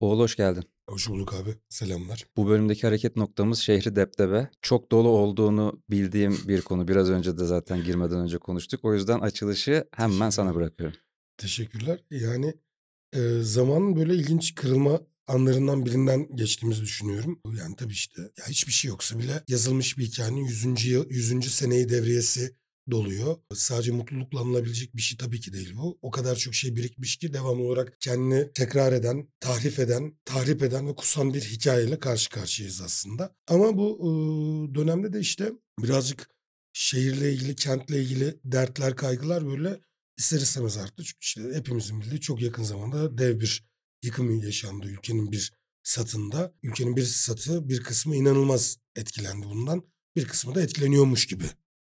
Oğul hoş geldin. Hoş bulduk abi. Selamlar. Bu bölümdeki hareket noktamız şehri depdebe. Çok dolu olduğunu bildiğim bir konu. Biraz önce de zaten girmeden önce konuştuk. O yüzden açılışı hemen sana bırakıyorum. Teşekkürler. Yani e, zamanın böyle ilginç kırılma anlarından birinden geçtiğimizi düşünüyorum. Yani tabii işte ya hiçbir şey yoksa bile yazılmış bir hikayenin 100. yıl 100. seneyi devriyesi doluyor. Sadece mutlulukla alınabilecek bir şey tabii ki değil bu. O kadar çok şey birikmiş ki devamlı olarak kendini tekrar eden, tahrif eden, tahrip eden ve kusan bir hikayeyle karşı karşıyayız aslında. Ama bu e, dönemde de işte birazcık şehirle ilgili, kentle ilgili dertler, kaygılar böyle ister istemez arttı. Çünkü işte hepimizin bildiği çok yakın zamanda dev bir yıkım yaşandı ülkenin bir satında. Ülkenin bir satı bir kısmı inanılmaz etkilendi bundan. Bir kısmı da etkileniyormuş gibi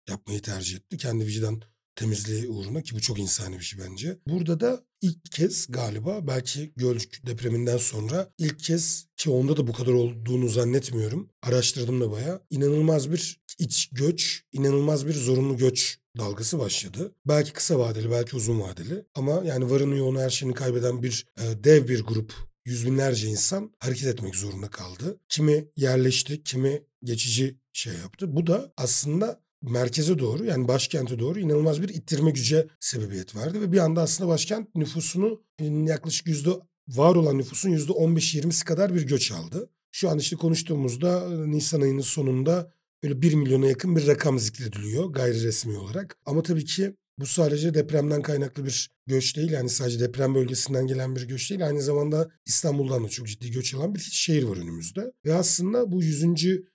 yapmayı tercih etti. Kendi vicdan temizliği uğruna ki bu çok insani bir şey bence. Burada da ilk kez galiba belki Gölcük depreminden sonra ilk kez ki onda da bu kadar olduğunu zannetmiyorum. Araştırdım da bayağı. inanılmaz bir iç göç, inanılmaz bir zorunlu göç dalgası başladı. Belki kısa vadeli, belki uzun vadeli. Ama yani varını yoğunu her şeyini kaybeden bir e, dev bir grup yüz binlerce insan hareket etmek zorunda kaldı. Kimi yerleşti, kimi geçici şey yaptı. Bu da aslında merkeze doğru yani başkente doğru inanılmaz bir ittirme güce sebebiyet verdi. Ve bir anda aslında başkent nüfusunu yaklaşık yüzde var olan nüfusun yüzde 15-20'si kadar bir göç aldı. Şu an işte konuştuğumuzda Nisan ayının sonunda böyle 1 milyona yakın bir rakam zikrediliyor gayri resmi olarak. Ama tabii ki bu sadece depremden kaynaklı bir göç değil. Yani sadece deprem bölgesinden gelen bir göç değil. Aynı zamanda İstanbul'dan da çok ciddi göç alan bir şehir var önümüzde. Ve aslında bu 100.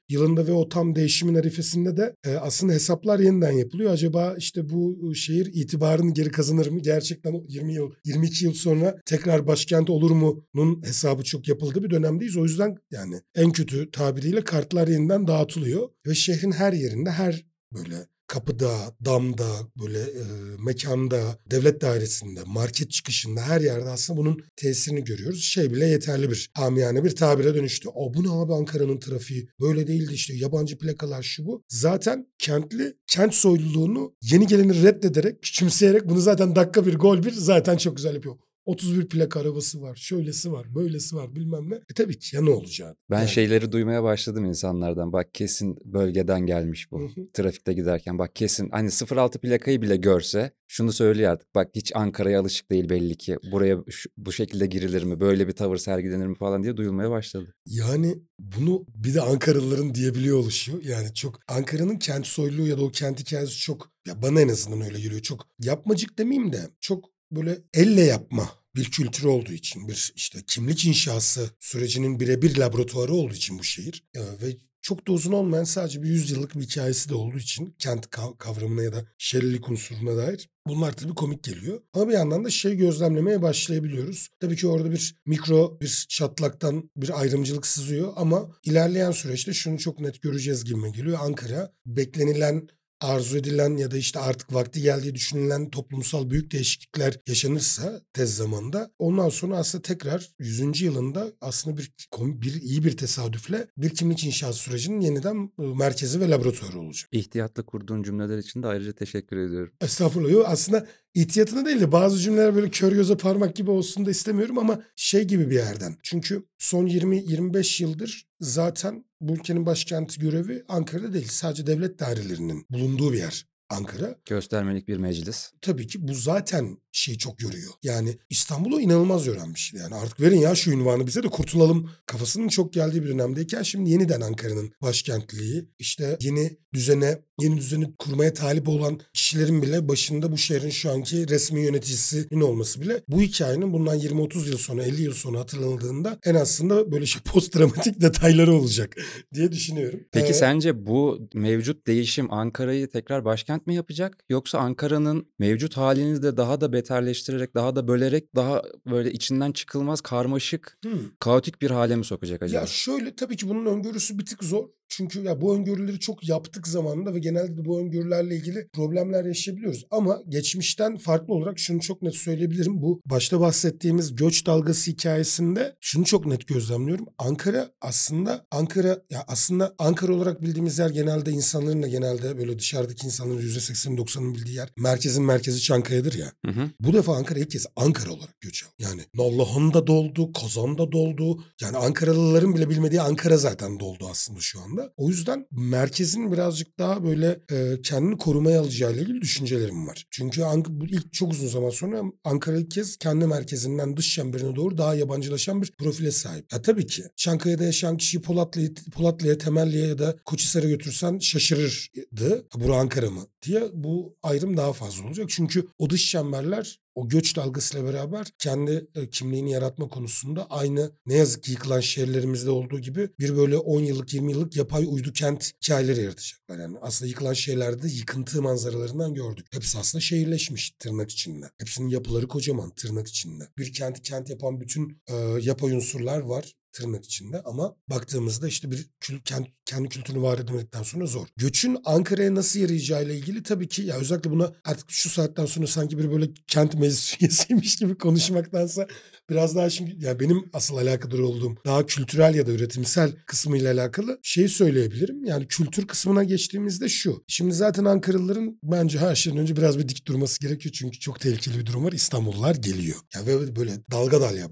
yılında ve o tam değişimin arifesinde de e, aslında hesaplar yeniden yapılıyor. Acaba işte bu şehir itibarını geri kazanır mı? Gerçekten 20 yıl, 22 yıl sonra tekrar başkent olur mu'nun hesabı çok yapıldığı bir dönemdeyiz. O yüzden yani en kötü tabiriyle kartlar yeniden dağıtılıyor. Ve şehrin her yerinde her böyle kapıda, damda, böyle e, mekanda, devlet dairesinde, market çıkışında her yerde aslında bunun tesirini görüyoruz. Şey bile yeterli bir amiyane bir tabire dönüştü. O bu ne abi Ankara'nın trafiği? Böyle değildi işte yabancı plakalar şu bu. Zaten kentli kent soyluluğunu yeni geleni reddederek, küçümseyerek bunu zaten dakika bir gol bir zaten çok güzel yapıyor. 31 plak arabası var, şöylesi var, böylesi var bilmem ne. E tabii ki ya ne olacak? Ben Yani. şeyleri duymaya başladım insanlardan. Bak kesin bölgeden gelmiş bu. Hı hı. Trafikte giderken bak kesin hani 06 plakayı bile görse şunu söylüyor artık. Bak hiç Ankara'ya alışık değil belli ki. Buraya şu- bu şekilde girilir mi? Böyle bir tavır sergilenir mi falan diye duyulmaya başladı. Yani bunu bir de Ankaralıların diyebiliyor oluşuyor. Yani çok Ankara'nın kent soyluluğu ya da o kent hikayesi çok ya bana en azından öyle geliyor. Çok yapmacık demeyeyim de çok böyle elle yapma bir kültürü olduğu için bir işte kimlik inşası sürecinin birebir laboratuvarı olduğu için bu şehir Ee, ve çok da uzun olmayan sadece bir yüzyıllık bir hikayesi de olduğu için kent kav- kavramına ya da şehirlilik unsuruna dair bunlar tabii komik geliyor. Ama bir yandan da şey gözlemlemeye başlayabiliyoruz. Tabii ki orada bir mikro bir çatlaktan bir ayrımcılık sızıyor ama ilerleyen süreçte şunu çok net göreceğiz gibime geliyor. Ankara beklenilen arzu edilen ya da işte artık vakti geldiği düşünülen toplumsal büyük değişiklikler yaşanırsa tez zamanda ondan sonra aslında tekrar 100. yılında aslında bir, bir iyi bir tesadüfle bir kimlik inşaat sürecinin yeniden merkezi ve laboratuvarı olacak. İhtiyatla kurduğun cümleler için de ayrıca teşekkür ediyorum. Estağfurullah. Aslında ihtiyatına değil de bazı cümleler böyle kör göze parmak gibi olsun da istemiyorum ama şey gibi bir yerden. Çünkü son 20-25 yıldır zaten bu ülkenin başkenti görevi Ankara'da değil. Sadece devlet dairelerinin bulunduğu bir yer Ankara. Göstermelik bir meclis. Tabii ki bu zaten şeyi çok yoruyor. Yani İstanbul'u inanılmaz yoran bir şey. Yani artık verin ya şu ünvanı bize de kurtulalım kafasının çok geldiği bir dönemdeyken şimdi yeniden Ankara'nın başkentliği işte yeni düzene yeni düzeni kurmaya talip olan kişilerin bile başında bu şehrin şu anki resmi yöneticisinin olması bile bu hikayenin bundan 20-30 yıl sonra 50 yıl sonra hatırlanıldığında en aslında böyle şey post dramatik detayları olacak diye düşünüyorum. Peki Ee, sence bu mevcut değişim Ankara'yı tekrar başkent mi yapacak? Yoksa Ankara'nın mevcut halini de daha da beterleştirerek, daha da bölerek, daha böyle içinden çıkılmaz karmaşık, hmm. kaotik bir hale mi sokacak acaba? Ya şöyle tabii ki bunun öngörüsü bir tık zor. Çünkü ya bu öngörüleri çok yaptık zamanında ve genelde de bu öngörülerle ilgili problemler yaşayabiliyoruz. Ama geçmişten farklı olarak şunu çok net söyleyebilirim. Bu başta bahsettiğimiz göç dalgası hikayesinde şunu çok net gözlemliyorum. Ankara aslında Ankara ya aslında Ankara olarak bildiğimiz yer genelde insanların da genelde böyle dışarıdaki insanların %80'in 90'ın bildiği yer. Merkezin merkezi Çankaya'dır ya. Hı hı. Bu defa Ankara ilk kez Ankara olarak göç aldı. Yani Nallıhan'da doldu, Kazan'da doldu. Yani Ankaralıların bile bilmediği Ankara zaten doldu aslında şu anda. O yüzden merkezin birazcık daha böyle e, kendini korumaya alacağıyla ilgili düşüncelerim var. Çünkü Ank- ilk çok uzun zaman sonra Ankara ilk kez kendi merkezinden dış çemberine doğru daha yabancılaşan bir profile sahip. Ya tabii ki Çankaya'da yaşayan kişiyi Polatlı'ya, Polatlı'ya, Temelli'ye ya da Koçhisar'a götürsen şaşırırdı. Bura Ankara mı diye bu ayrım daha fazla olacak. Çünkü o dış çemberler o göç dalgasıyla beraber kendi e, kimliğini yaratma konusunda aynı ne yazık ki yıkılan şehirlerimizde olduğu gibi bir böyle 10 yıllık 20 yıllık yapay uydu kent hikayeleri yaratacaklar. Yani aslında yıkılan şehirlerde yıkıntı manzaralarından gördük. Hepsi aslında şehirleşmiş tırnak içinde. Hepsinin yapıları kocaman tırnak içinde. Bir kenti kent yapan bütün e, yapay unsurlar var tırnak içinde ama baktığımızda işte bir kül, kendi, kendi kültürünü var edemedikten sonra zor. Göçün Ankara'ya nasıl yarayacağıyla ilgili tabii ki ya özellikle buna artık şu saatten sonra sanki bir böyle kent meclis üyesiymiş gibi konuşmaktansa biraz daha şimdi ya benim asıl alakadar olduğum daha kültürel ya da üretimsel kısmıyla alakalı şeyi söyleyebilirim. Yani kültür kısmına geçtiğimizde şu. Şimdi zaten Ankaralıların bence her şeyden önce biraz bir dik durması gerekiyor. Çünkü çok tehlikeli bir durum var. İstanbullular geliyor. Ya ve böyle dalga dalya,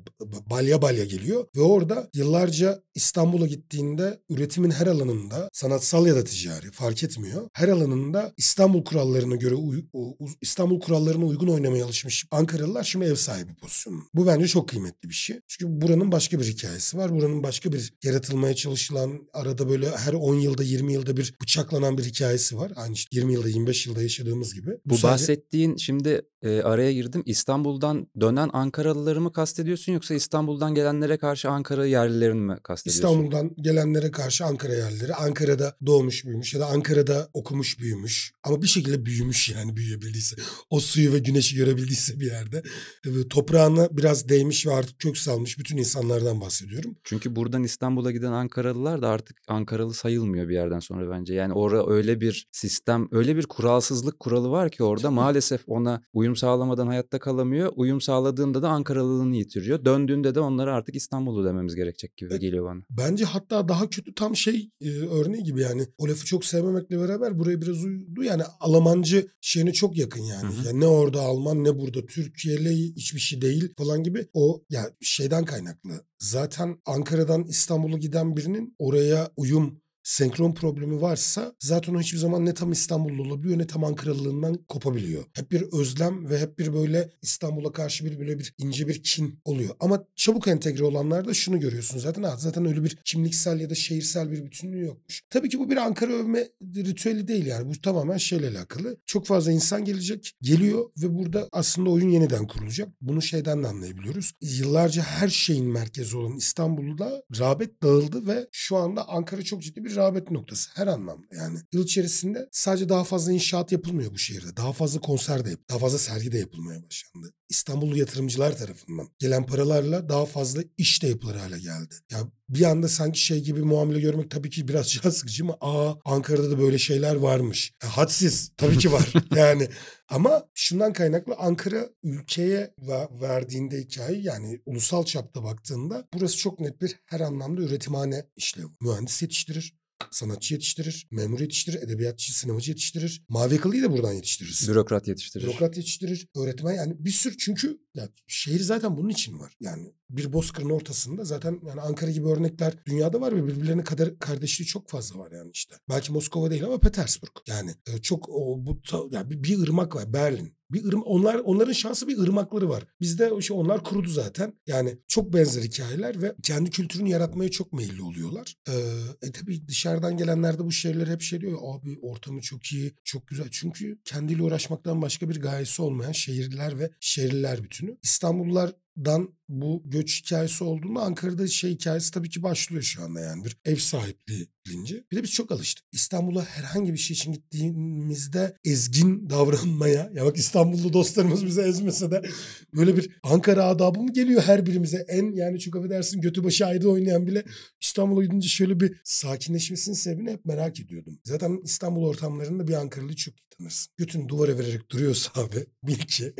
balya balya geliyor. Ve orada yıllarca İstanbul'a gittiğinde üretimin her alanında sanatsal ya da ticari fark etmiyor. Her alanında İstanbul kurallarına göre İstanbul kurallarına uygun oynamaya alışmış Ankaralılar şimdi ev sahibi pozisyonu. Bu bence çok kıymetli bir şey. Çünkü buranın başka bir hikayesi var. Buranın başka bir yaratılmaya çalışılan arada böyle her 10 yılda 20 yılda bir bıçaklanan bir hikayesi var. Aynı işte 20 yılda 25 yılda yaşadığımız gibi. Bu sadece- bahsettiğin şimdi e, araya girdim. İstanbul'dan dönen Ankaralıları mı kastediyorsun yoksa İstanbul'dan gelenlere karşı Ankara yerlilerini mi kastediyorsun? İstanbul'dan gelenlere karşı Ankara yerlileri. Ankara'da doğmuş büyümüş ya da Ankara'da okumuş büyümüş. Ama bir şekilde büyümüş yani büyüyebildiyse. O suyu ve güneşi görebildiyse bir yerde. Ve toprağına biraz değmiş ve artık kök salmış bütün insanlardan bahsediyorum. Çünkü buradan İstanbul'a giden Ankaralılar da artık Ankaralı sayılmıyor bir yerden sonra bence. Yani orada öyle bir sistem, öyle bir kuralsızlık kuralı var ki orada maalesef ona uyum sağlamadan hayatta kalamıyor. Uyum sağladığında da Ankaralılığını yitiriyor. Döndüğünde de onlara artık İstanbullu dememiz gerekecek gibi Evet. geliyor bana. Bence hatta daha kötü tam şey e, örneği gibi yani o lafı çok sevmemekle beraber buraya biraz uydu. Yani Almancı şeyine çok yakın yani. Hı hı. Yani ne orada Alman ne burada Türkiye'li hiçbir şey değil falan gibi. O ya şeyden kaynaklı. Zaten Ankara'dan İstanbul'a giden birinin oraya uyum senkron problemi varsa zaten o hiçbir zaman ne tam İstanbullu olabiliyor ne tam Ankaralılığından kopabiliyor. Hep bir özlem ve hep bir böyle İstanbul'a karşı bir böyle bir ince bir kin oluyor. Ama çabuk entegre olanlarda şunu görüyorsun zaten. Ha, zaten öyle bir kimliksel ya da şehirsel bir bütünlüğü yokmuş. Tabii ki bu bir Ankara övme ritüeli değil yani. Bu tamamen şeyle alakalı. Çok fazla insan gelecek, geliyor ve burada aslında oyun yeniden kurulacak. Bunu şeyden de anlayabiliyoruz. Yıllarca her şeyin merkezi olan İstanbul'da rağbet dağıldı ve şu anda Ankara çok ciddi bir rağbet noktası her anlamda. Yani yıl içerisinde sadece daha fazla inşaat yapılmıyor bu şehirde. Daha fazla konser de yap- daha fazla sergi de yapılmaya başlandı. İstanbullu yatırımcılar tarafından gelen paralarla daha fazla iş de yapılır hale geldi. Ya bir anda sanki şey gibi muamele görmek tabii ki biraz can sıkıcı ama aa Ankara'da da böyle şeyler varmış. Ya, hadsiz tabii ki var yani. Ama şundan kaynaklı Ankara ülkeye ve- verdiğinde hikaye yani ulusal çapta baktığında burası çok net bir her anlamda üretimhane işlevi. Mühendis yetiştirir, sanatçı yetiştirir, memur yetiştirir, edebiyatçı, sinemacı yetiştirir. Mavi yakalıyı da buradan yetiştiririz. Bürokrat yetiştirir. Bürokrat yetiştirir, öğretmen yani bir sürü çünkü ya şehir zaten bunun için var. Yani bir bozkırın ortasında zaten yani Ankara gibi örnekler dünyada var ve birbirlerine kadar kardeşliği çok fazla var yani işte. Belki Moskova değil ama Petersburg. Yani e, çok o bu ta- yani bir, bir ırmak var Berlin. Bir ırm onlar onların şansı bir ırmakları var. Bizde o şey onlar kurudu zaten. Yani çok benzer hikayeler ve kendi kültürünü yaratmaya çok meyilli oluyorlar. Ee, e tabii dışarıdan gelenler de bu şehirler hep şey diyor. Abi ortamı çok iyi, çok güzel. Çünkü kendiyle uğraşmaktan başka bir gayesi olmayan şehirler ve şehirler bütünü. İstanbullular İstanbul'dan bu göç hikayesi olduğunda Ankara'da şey hikayesi tabii ki başlıyor şu anda yani bir ev sahipliği bilinci. Bir de biz çok alıştık. İstanbul'a herhangi bir şey için gittiğimizde ezgin davranmaya ya bak İstanbullu dostlarımız bize ezmese de böyle bir Ankara adabı mı geliyor her birimize en yani çok affedersin götü başı ayrı oynayan bile İstanbul'a gidince şöyle bir sakinleşmesinin sebebini hep merak ediyordum. Zaten İstanbul ortamlarında bir Ankaralı çok iyi tanırsın. Götünü duvara vererek duruyorsa abi bil ki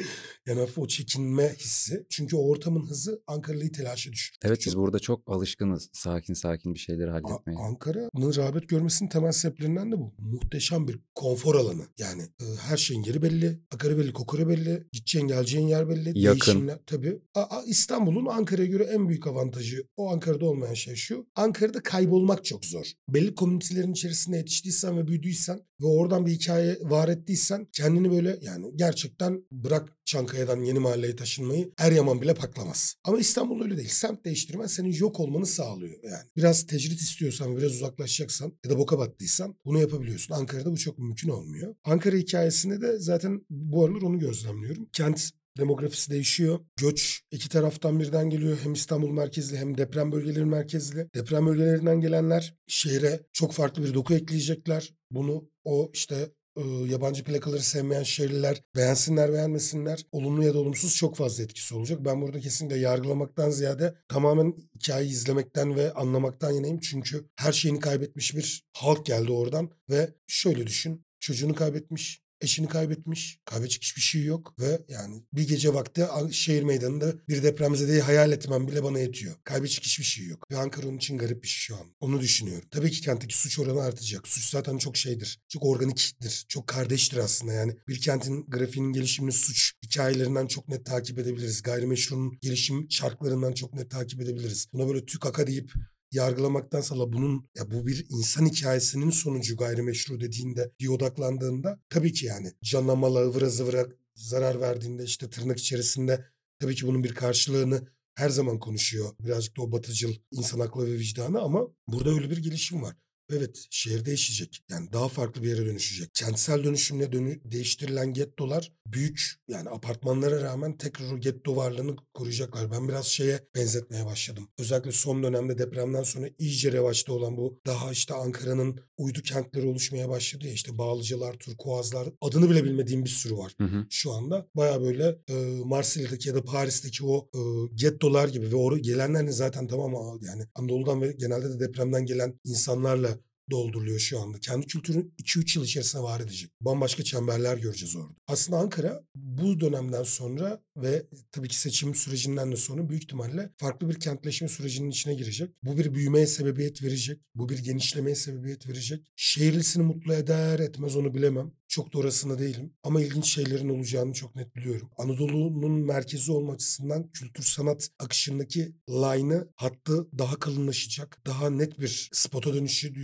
yani o çekinme hissi. Çünkü o ortamın hızı Ankaralı'yı telaşa düşürür. Evet biz burada çok alışkınız sakin sakin bir şeyleri A- halletmeye. Ankara'nın rağbet görmesinin temel sebeplerinden de bu. Muhteşem bir konfor alanı. Yani e, her şeyin yeri belli. Akarı belli, kokoru belli. Gideceğin geleceğin yer belli. Yakın. Değişimler, tabii. A- a- İstanbul'un Ankara'ya göre en büyük avantajı o Ankara'da olmayan şey şu. Ankara'da kaybolmak çok zor. Belli komünitelerin içerisinde yetiştiysen ve büyüdüysen ve oradan bir hikaye var ettiysen kendini böyle yani gerçekten bırak Çankaya'dan yeni mahalleye taşınmayı Eryaman bile paklamaz. Ama İstanbul öyle değil. Semt değiştirmen senin yok olmanı sağlıyor yani. Biraz tecrit istiyorsan, biraz uzaklaşacaksan ya da boka battıysan bunu yapabiliyorsun. Ankara'da bu çok mümkün olmuyor. Ankara hikayesinde de zaten bu aralar onu gözlemliyorum. Kent demografisi değişiyor. Göç iki taraftan birden geliyor. Hem İstanbul merkezli hem deprem bölgeleri merkezli. Deprem bölgelerinden gelenler şehre çok farklı bir doku ekleyecekler. Bunu o işte e, yabancı plakaları sevmeyen şehirliler beğensinler beğenmesinler olumlu ya da olumsuz çok fazla etkisi olacak. Ben burada kesinlikle yargılamaktan ziyade tamamen hikayeyi izlemekten ve anlamaktan yanayım. Çünkü her şeyini kaybetmiş bir halk geldi oradan ve şöyle düşün çocuğunu kaybetmiş eşini kaybetmiş. Kaybedecek hiçbir şey yok ve yani bir gece vakti şehir meydanında bir depremzedeyi hayal etmem bile bana yetiyor. Kaybedecek hiçbir şey yok. Ve Ankara onun için garip bir şey şu an. Onu düşünüyorum. Tabii ki kentteki suç oranı artacak. Suç zaten çok şeydir. Çok organiktir. Çok kardeştir aslında yani. Bir kentin grafiğinin gelişimini suç hikayelerinden çok net takip edebiliriz. Gayrimeşrunun gelişim şartlarından çok net takip edebiliriz. Buna böyle tükaka deyip yargılamaktansa la bunun ya bu bir insan hikayesinin sonucu gayrimeşru dediğinde diye odaklandığında tabii ki yani canlamalı ıvıra zıvıra zarar verdiğinde işte tırnak içerisinde tabii ki bunun bir karşılığını her zaman konuşuyor. Birazcık da o batıcıl insan aklı ve vicdanı ama burada öyle bir gelişim var. Evet şehir değişecek. Yani daha farklı bir yere dönüşecek. Kentsel dönüşümle dönü değiştirilen gettolar büyük yani apartmanlara rağmen tekrar o getto varlığını koruyacaklar. Ben biraz şeye benzetmeye başladım. Özellikle son dönemde depremden sonra iyice revaçta olan bu daha işte Ankara'nın uydu kentleri oluşmaya başladı ya işte Bağlıcalar, Turkuazlar adını bile bilmediğim bir sürü var Hı hı. şu anda baya böyle e, Marsilya'daki ya da Paris'teki o e, gettolar gibi ve oraya gelenlerin zaten tamam ama yani Anadolu'dan ve genelde de depremden gelen insanlarla dolduruluyor şu anda. Kendi kültürünü 2-3 yıl içerisinde var edecek. Bambaşka çemberler göreceğiz orada. Aslında Ankara bu dönemden sonra ve tabii ki seçim sürecinden de sonra büyük ihtimalle farklı bir kentleşme sürecinin içine girecek. Bu bir büyümeye sebebiyet verecek. Bu bir genişlemeye sebebiyet verecek. Şehirlisini mutlu eder etmez onu bilemem. Çok da orasında değilim. Ama ilginç şeylerin olacağını çok net biliyorum. Anadolu'nun merkezi olma açısından kültür sanat akışındaki line'ı hattı daha kalınlaşacak. Daha net bir spota dönüşü,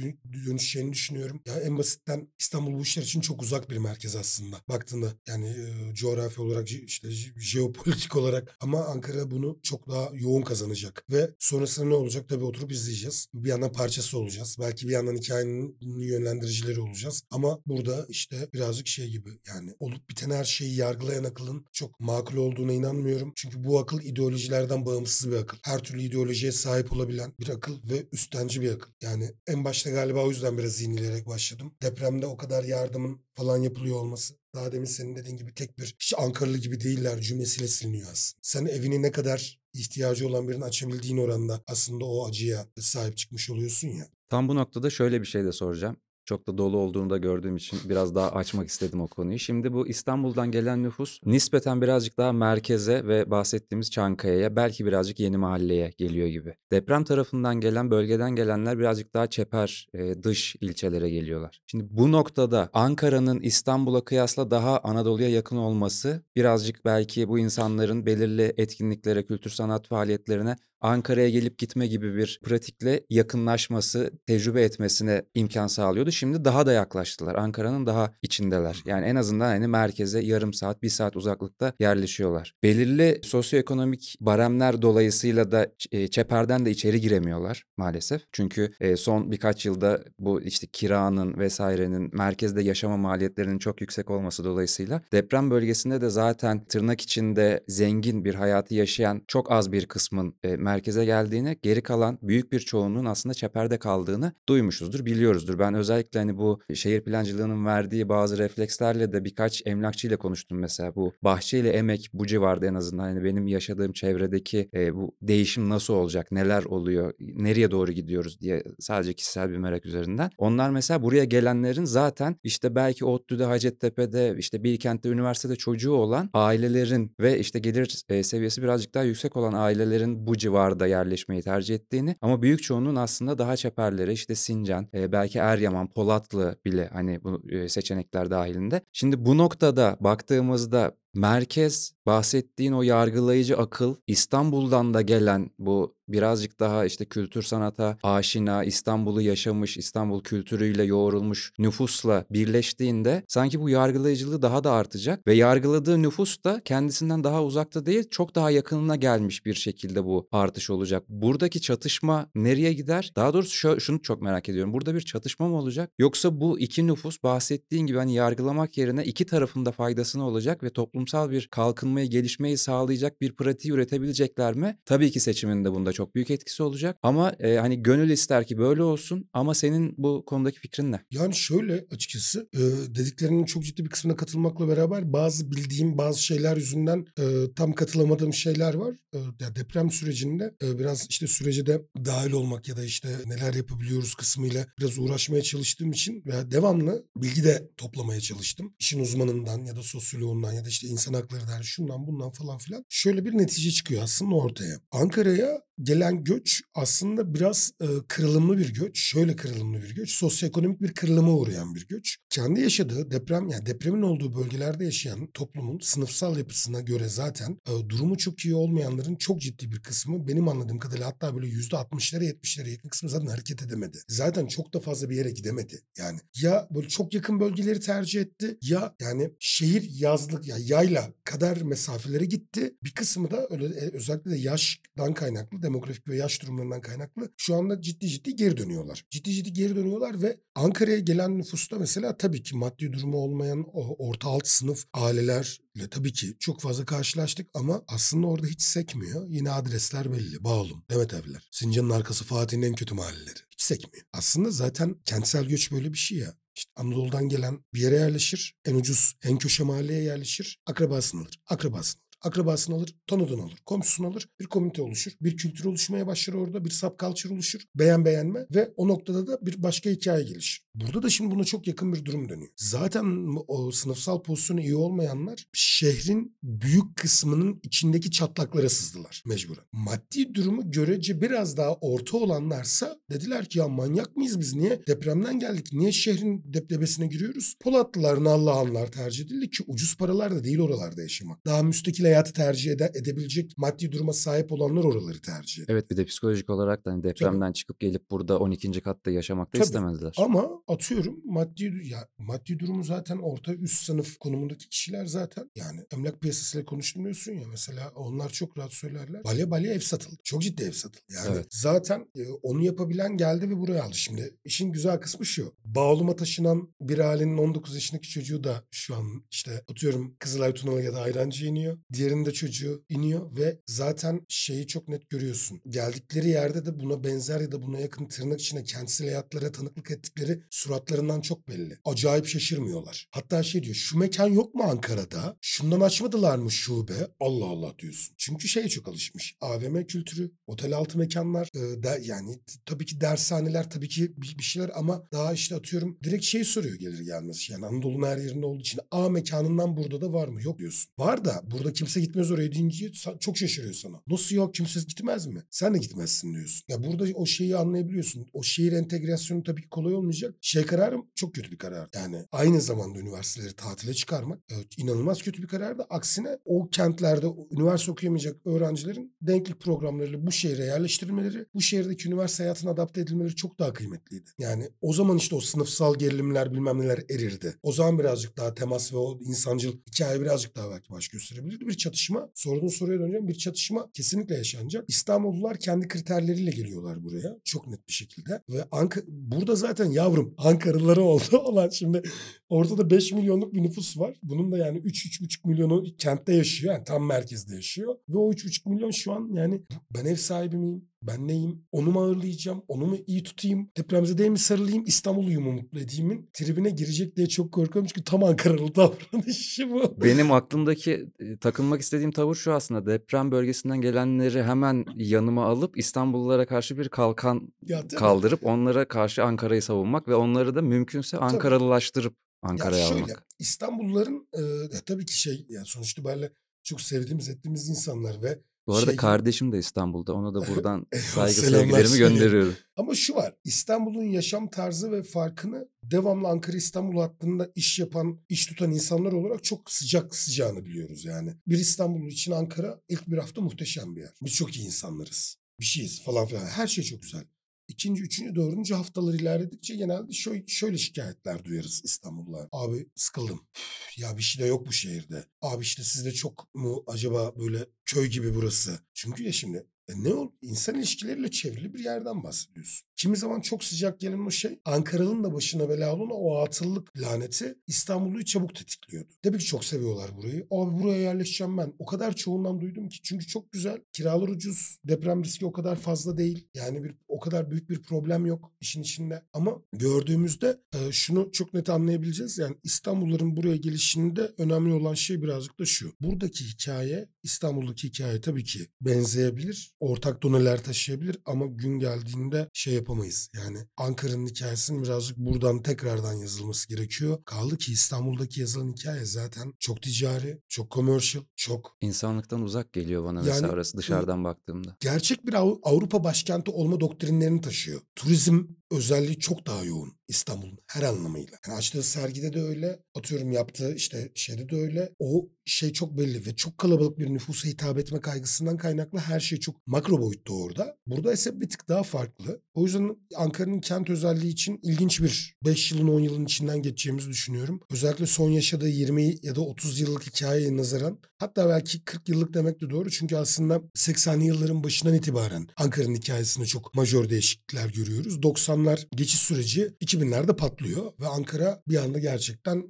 dönüşeceğini düşünüyorum. Ya en basitten İstanbul bu işler için çok uzak bir merkez aslında. Baktığında yani e, coğrafi olarak işte je- jeopolitik olarak ama Ankara bunu çok daha yoğun kazanacak. Ve sonrasında ne olacak? Tabii oturup izleyeceğiz. Bir yandan parçası olacağız. Belki bir yandan hikayenin yönlendiricileri olacağız. Ama burada işte birazcık şey gibi yani olup biten her şeyi yargılayan akılın çok makul olduğuna inanmıyorum. Çünkü bu akıl ideolojilerden bağımsız bir akıl. Her türlü ideolojiye sahip olabilen bir akıl ve üstenci bir akıl. Yani en başta galiba o yüzden biraz zihnileyerek başladım. Depremde o kadar yardımın falan yapılıyor olması. Daha demin senin dediğin gibi tek bir hiç Ankaralı gibi değiller cümlesiyle siliniyor aslında. Sen evini ne kadar ihtiyacı olan birinin açabildiğin oranda aslında o acıya sahip çıkmış oluyorsun ya. Tam bu noktada şöyle bir şey de soracağım. Çok da dolu olduğunu da gördüğüm için biraz daha açmak istedim o konuyu. Şimdi bu İstanbul'dan gelen nüfus nispeten birazcık daha merkeze ve bahsettiğimiz Çankaya'ya belki birazcık yeni mahalleye geliyor gibi. Deprem tarafından gelen bölgeden gelenler birazcık daha çeper e, dış ilçelere geliyorlar. Şimdi bu noktada Ankara'nın İstanbul'a kıyasla daha Anadolu'ya yakın olması birazcık belki bu insanların belirli etkinliklere, kültür sanat faaliyetlerine Ankara'ya gelip gitme gibi bir pratikle yakınlaşması, tecrübe etmesine imkan sağlıyordu. şimdi daha da yaklaştılar. Ankara'nın daha içindeler. Yani en azından hani merkeze yarım saat, bir saat uzaklıkta yerleşiyorlar. Belirli sosyoekonomik baremler dolayısıyla da e, çeperden de içeri giremiyorlar maalesef. Çünkü e, son birkaç yılda bu işte kiranın vesairenin merkezde yaşama maliyetlerinin çok yüksek olması dolayısıyla deprem bölgesinde de zaten tırnak içinde zengin bir hayatı yaşayan çok az bir kısmın e, merkeze geldiğini, geri kalan büyük bir çoğunluğun aslında çeperde kaldığını duymuşuzdur, biliyoruzdur. Ben özellikle hani bu şehir plancılığının verdiği bazı reflekslerle de birkaç emlakçıyla konuştum mesela. Bu Bahçe ile Emek bu civarda en azından hani benim yaşadığım çevredeki e, bu değişim nasıl olacak, neler oluyor, nereye doğru gidiyoruz diye sadece kişisel bir merak üzerinden. Onlar mesela buraya gelenlerin zaten işte belki ODTÜ'de, Hacettepe'de, işte Bilkent'te, üniversitede çocuğu olan ailelerin ve işte gelir e, seviyesi birazcık daha yüksek olan ailelerin bu civarda yerleşmeyi tercih ettiğini ama büyük çoğunluğun aslında daha çeperlere işte Sincan, e, belki Eryaman, Polatlı bile hani bu e, seçenekler dahilinde. Şimdi bu noktada baktığımızda merkez bahsettiğin o yargılayıcı akıl İstanbul'dan da gelen bu birazcık daha işte kültür sanata aşina, İstanbul'u yaşamış, İstanbul kültürüyle yoğrulmuş nüfusla birleştiğinde sanki bu yargılayıcılığı daha da artacak ve yargıladığı nüfus da kendisinden daha uzakta değil, çok daha yakınına gelmiş bir şekilde bu artış olacak. Buradaki çatışma nereye gider? Daha doğrusu şu, şunu çok merak ediyorum. Burada bir çatışma mı olacak? Yoksa bu iki nüfus bahsettiğin gibi hani yargılamak yerine iki tarafında faydasına olacak ve toplumsal bir kalkınmayı, gelişmeyi sağlayacak bir pratiği üretebilecekler mi? Tabii ki seçimin de bunda çok büyük etkisi olacak. Ama e, hani gönül ister ki böyle olsun. Ama senin bu konudaki fikrin ne? Yani şöyle açıkçası e, dediklerinin çok ciddi bir kısmına katılmakla beraber bazı bildiğim bazı şeyler yüzünden e, tam katılamadığım şeyler var. E, deprem sürecinde e, biraz işte sürece de dahil olmak ya da işte neler yapabiliyoruz kısmıyla biraz uğraşmaya çalıştığım için ve devamlı bilgi de toplamaya çalıştım. İşin uzmanından ya da sosyoloğundan ya da işte insan hakları der şundan bundan falan filan. Şöyle bir netice çıkıyor aslında ortaya. Ankara'ya gelen göç aslında biraz e, kırılımlı bir göç. Şöyle kırılımlı bir göç. Sosyoekonomik bir kırılıma uğrayan bir göç. Kendi yaşadığı deprem yani depremin olduğu bölgelerde yaşayan toplumun sınıfsal yapısına göre zaten e, durumu çok iyi olmayanların çok ciddi bir kısmı benim anladığım kadarıyla hatta böyle yüzde 60'lara 70'lere yakın kısmı zaten hareket edemedi. Zaten çok da fazla bir yere gidemedi. Yani ya böyle çok yakın bölgeleri tercih etti ya yani şehir yazlık ya yayla kadar mesafelere gitti. Bir kısmı da öyle e, özellikle de yaştan kaynaklı demografik ve yaş durumlarından kaynaklı şu anda ciddi ciddi geri dönüyorlar. Ciddi ciddi geri dönüyorlar ve Ankara'ya gelen nüfusta mesela tabii ki maddi durumu olmayan o orta alt sınıf ailelerle tabii ki çok fazla karşılaştık ama aslında orada hiç sekmiyor. Yine adresler belli. Bağolum, Demet Evler, Sincan'ın arkası Fatih'in en kötü mahalleleri. Hiç sekmiyor. Aslında zaten kentsel göç böyle bir şey ya. İşte Anadolu'dan gelen bir yere yerleşir. En ucuz, en köşe mahalleye yerleşir. Akrabasını alır. Akrabasını. Akrabasını alır, tanıdığını alır, komşusunu alır. Bir komünite oluşur. Bir kültür oluşmaya başlar orada. Bir subculture oluşur. Beğen beğenme ve o noktada da bir başka hikaye gelişir. Burada da şimdi buna çok yakın bir durum dönüyor. Zaten o sınıfsal pozisyonu iyi olmayanlar şehrin büyük kısmının içindeki çatlaklara sızdılar mecburen. Maddi durumu görece biraz daha orta olanlarsa dediler ki ya manyak mıyız biz niye depremden geldik niye şehrin depdebesine giriyoruz? Polatlılar, Nallıhanlar tercih edildi ki ucuz paralar da değil oralarda yaşamak. Daha müstakil hayatı tercih ede, edebilecek maddi duruma sahip olanlar oraları tercih ediyor. Evet bir de psikolojik olarak da hani depremden çıkıp gelip burada 12. katta yaşamak da Tabii. istemediler. Ama atıyorum maddi ya maddi durumu zaten orta üst sınıf konumundaki kişiler zaten yani emlak piyasasıyla konuşmuyorsun ya mesela onlar çok rahat söylerler. Balya balya ev satıldı. Çok ciddi ev satıldı. Yani Evet. zaten e, onu yapabilen geldi ve buraya aldı. Şimdi işin güzel kısmı şu. Bağluma taşınan bir ailenin 19 yaşındaki çocuğu da şu an işte atıyorum Kızılay Tunalı ya da Ayrancı iniyor. Diğerinin de çocuğu iniyor ve zaten şeyi çok net görüyorsun. Geldikleri yerde de buna benzer ya da buna yakın tırnak içine kentsel hayatlara tanıklık ettikleri suratlarından çok belli. Acayip şaşırmıyorlar. Hatta şey diyor şu mekan yok mu Ankara'da? Şundan açmadılar mı şube? Allah Allah diyorsun. Çünkü şeye çok alışmış. AVM kültürü, otel altı mekanlar, e, de, yani tabii ki dershaneler tabii ki bir, bir şeyler ama daha işte atıyorum direkt şey soruyor gelir gelmez. Yani Anadolu'nun her yerinde olduğu için A mekanından burada da var mı? Yok diyorsun. Var da burada kimse kimse gitmez oraya deyince çok şaşırıyor sana. Nasıl ya kimse gitmez mi? Sen de gitmezsin diyorsun. Ya burada o şeyi anlayabiliyorsun. O şehir entegrasyonu tabii ki kolay olmayacak. Şey kararı çok kötü bir karar. Yani aynı zamanda üniversiteleri tatile çıkarmak evet, inanılmaz kötü bir karardı. Aksine o kentlerde üniversite okuyamayacak öğrencilerin denklik programlarıyla bu şehre yerleştirilmeleri, bu şehirdeki üniversite hayatına adapte edilmeleri çok daha kıymetliydi. Yani o zaman işte o sınıfsal gerilimler bilmem neler erirdi. O zaman birazcık daha temas ve o insancıl hikaye birazcık daha belki baş gösterebilirdi. Bir çatışma, sorduğun soruya döneceğim. Bir çatışma kesinlikle yaşanacak. İstanbullular kendi kriterleriyle geliyorlar buraya. Çok net bir şekilde. Ve Anka burada zaten yavrum Ankaralıları oldu olan şimdi ortada 5 milyonluk bir nüfus var. Bunun da yani 3-3,5 milyonu kentte yaşıyor. Yani tam merkezde yaşıyor. Ve o 3,5 milyon şu an yani ben ev sahibi miyim? Ben neyim? Onu mu ağırlayacağım? Onu mu iyi tutayım? Depremzedeye mi sarılayım? İstanbul'uyu mu mutlu edeyim'in tribine girecek diye çok korkuyorum. Çünkü tam Ankaralı davranışı bu. Benim aklımdaki e, takılmak istediğim tavır şu aslında. Deprem bölgesinden gelenleri hemen yanıma alıp İstanbullulara karşı bir kalkan Ya, değil kaldırıp onlara karşı Ankara'yı savunmak ve onları da mümkünse Ankaralılaştırıp Ankara'ya ya şöyle almak. İstanbulluların e, tabii ki şey yani sonuçta böyle çok sevdiğimiz ettiğimiz insanlar ve Bu arada şey- kardeşim de İstanbul'da. Ona da buradan saygı sevgilerimi gönderiyorum. Ama şu var İstanbul'un yaşam tarzı ve farkını devamlı Ankara İstanbul hattında iş yapan, iş tutan insanlar olarak çok sıcak sıcağını biliyoruz yani. Bir İstanbullu için Ankara ilk bir hafta muhteşem bir yer. Biz çok iyi insanlarız. Bir şeyiz falan filan. Her şey çok güzel. İkinci, üçüncü, dördüncü haftalar ilerledikçe genelde şöyle, şöyle şikayetler duyarız İstanbullular. Abi sıkıldım. Üf, Ya bir şey de yok bu şehirde. Abi işte sizde çok mu acaba böyle köy gibi burası? Çünkü ya şimdi e ne ol? İnsan ilişkileriyle çevrili bir yerden bahsediyorsun. Kimi zaman çok sıcak gelen o şey Ankaralı'nın da başına bela olan o atıllık laneti İstanbul'u çabuk tetikliyordu. Tabii ki çok seviyorlar burayı. Abi buraya yerleşeceğim ben. O kadar çoğundan duydum ki. Çünkü çok güzel. Kiralar ucuz. Deprem riski o kadar fazla değil. Yani bir o kadar büyük bir problem yok işin içinde. Ama gördüğümüzde e, şunu çok net anlayabileceğiz. Yani İstanbulluların buraya gelişinde önemli olan şey birazcık da şu. Buradaki hikaye İstanbul'daki hikaye tabii ki benzeyebilir. Ortak doneler taşıyabilir ama gün geldiğinde şey yapamayız. Yani Ankara'nın hikayesinin birazcık buradan tekrardan yazılması gerekiyor. Kaldı ki İstanbul'daki yazılan hikaye zaten çok ticari, çok commercial, çok İnsanlıktan uzak geliyor bana Yani, mesela orası dışarıdan baktığımda. gerçek bir Av- Avrupa başkenti olma doktrinlerini taşıyor. Turizm özelliği çok daha yoğun İstanbul'un her anlamıyla. Yani açtığı sergide de öyle, atıyorum yaptığı işte şeyde de öyle. O şey çok belli ve çok kalabalık bir nüfusa hitap etme kaygısından kaynaklı her şey çok makro boyutta orada. Burada ise bir tık daha farklı. O yüzden Ankara'nın kent özelliği için ilginç bir 5 yılın 10 yılın içinden geçeceğimizi düşünüyorum. Özellikle son yaşadığı 20 ya da 30 yıllık hikayeye nazaran hatta belki 40 yıllık demek de doğru. Çünkü aslında 80'li yılların başından itibaren Ankara'nın hikayesinde çok majör değişiklikler görüyoruz. 90'lar geçiş süreci 2000'lerde patlıyor ve Ankara bir anda gerçekten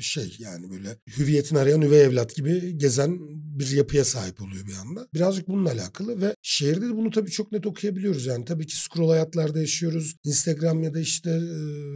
şey yani böyle hürriyetini arayan üvey evlat gibi gezen bir yapıya sahip oluyor bir anda. Birazcık bununla alakalı ve şehirde de bunu tabii çok net okuyabiliyoruz. Yani tabii ki scroll hayatlarda yaşıyoruz. Instagram ya da işte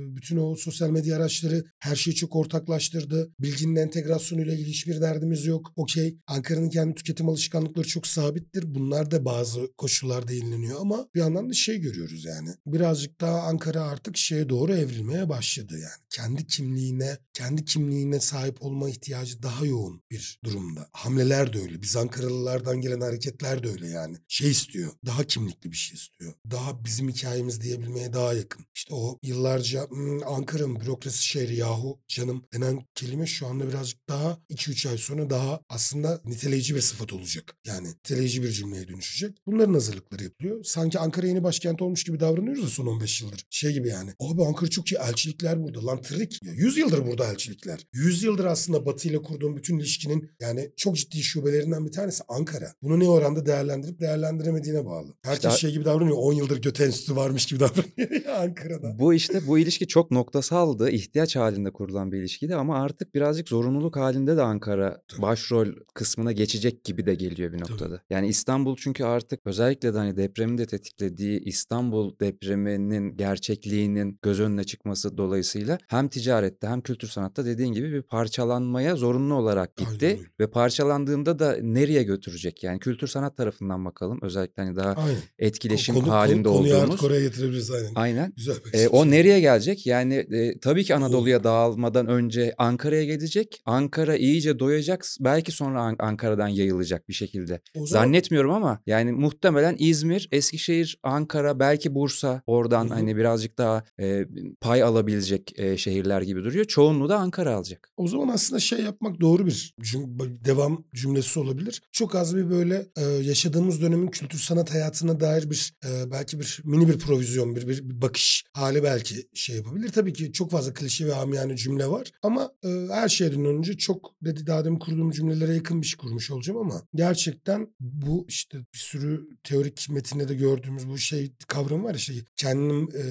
bütün o sosyal medya araçları her şeyi çok ortaklaştırdı. Bilginin entegrasyonuyla ilgili hiçbir derdimiz yok. Okey. Ankara'nın kendi tüketim alışkanlıkları çok sabittir. Bunlar da bazı koşullarda yenileniyor ama bir yandan da şey görüyoruz yani. Birazcık daha Ankara artık şeye doğru evrilmeye başladı yani. Kendi kimliğine, kendi kimliğine sahip olma ihtiyacı daha yoğun bir durumda. Hamleler de öyle. Biz Ankaralılardan gelen hareketler de öyle yani. Şey istiyor. Daha kimlikli bir şey istiyor. Daha bizim hikayemiz diyebilmeye daha yakın. İşte o yıllarca "Hmm, Ankara'nın bürokrasi şehri yahu canım denen kelime şu anda birazcık daha 2-3 ay sonra daha aslında niteleyici bir sıfat olacak. Yani niteleyici bir cümleye dönüşecek. Bunların hazırlıkları yapılıyor. Sanki Ankara yeni başkent olmuş gibi davranıyoruz da son 15 yıldır. Şey gibi yani. Abi Ankara çok iyi elçilikler burada. Lan tırrik. Ya 100 yıldır burada elçilikler. 100 yıldır aslında Batı ile kurduğum bütün ilişkinin yani çok ciddi şubelerinden bir tanesi Ankara. Bunu ne oranda değerlendirip değerlendiremediğine bağlı. Herkes İşte- şey gibi davranıyor. 10 yıldır göte enstitüsü varmış gibi davranıyor ya Ankara'da. Bu işte bu ilişki çok noktasaldı. ihtiyaç halinde kurulan bir ilişkiydi ama artık birazcık zorunluluk halinde de Ankara Tabii. başrol kısmına geçecek gibi de geliyor bir noktada. Yani İstanbul çünkü artık özellikle de hani depremin de tetiklediği İstanbul depreminin gerçekliğinin göz önüne çıkması dolayısıyla hem ticarette hem kültür sanatta dediğin dediğin gibi bir parçalanmaya zorunlu olarak Aynen gitti öyle. ve parçalandığında da nereye götürecek? Yani kültür sanat tarafından bakalım. Özellikle hani daha Aynen. etkileşim Konu, konu, halinde konuyu artık olduğumuz. oraya getirebiliriz aynen. Aynen. Güzel. E, o nereye gelecek? Yani e, tabii ki O Anadolu'ya dağılmadan önce Ankara'ya gelecek. Ankara iyice doyacak. Belki sonra An- Ankara'dan yayılacak bir şekilde. o zaman Zannetmiyorum ama yani muhtemelen İzmir, Eskişehir, Ankara, belki Bursa oradan Hı hı. hani birazcık daha e, pay alabilecek e, şehirler gibi duruyor. Çoğunluğu da Ankara alacak. O zaman aslında şey yapmak doğru bir cüm- devam cümlesi olabilir. Çok az bir böyle e, yaşadığımız dönemin kültür sanat hayatına dair bir e, belki bir mini bir provizyon, bir, bir, bir bakış hali belki şey yapabilir. Tabii ki çok fazla klişe ve amiyane cümle var ama e, her şeyden önce çok dedi daha demin kurduğum cümlelere yakın bir şey kurmuş olacağım ama gerçekten bu işte bir sürü teorik metinde de gördüğümüz bu şey kavramı var işte kendim e,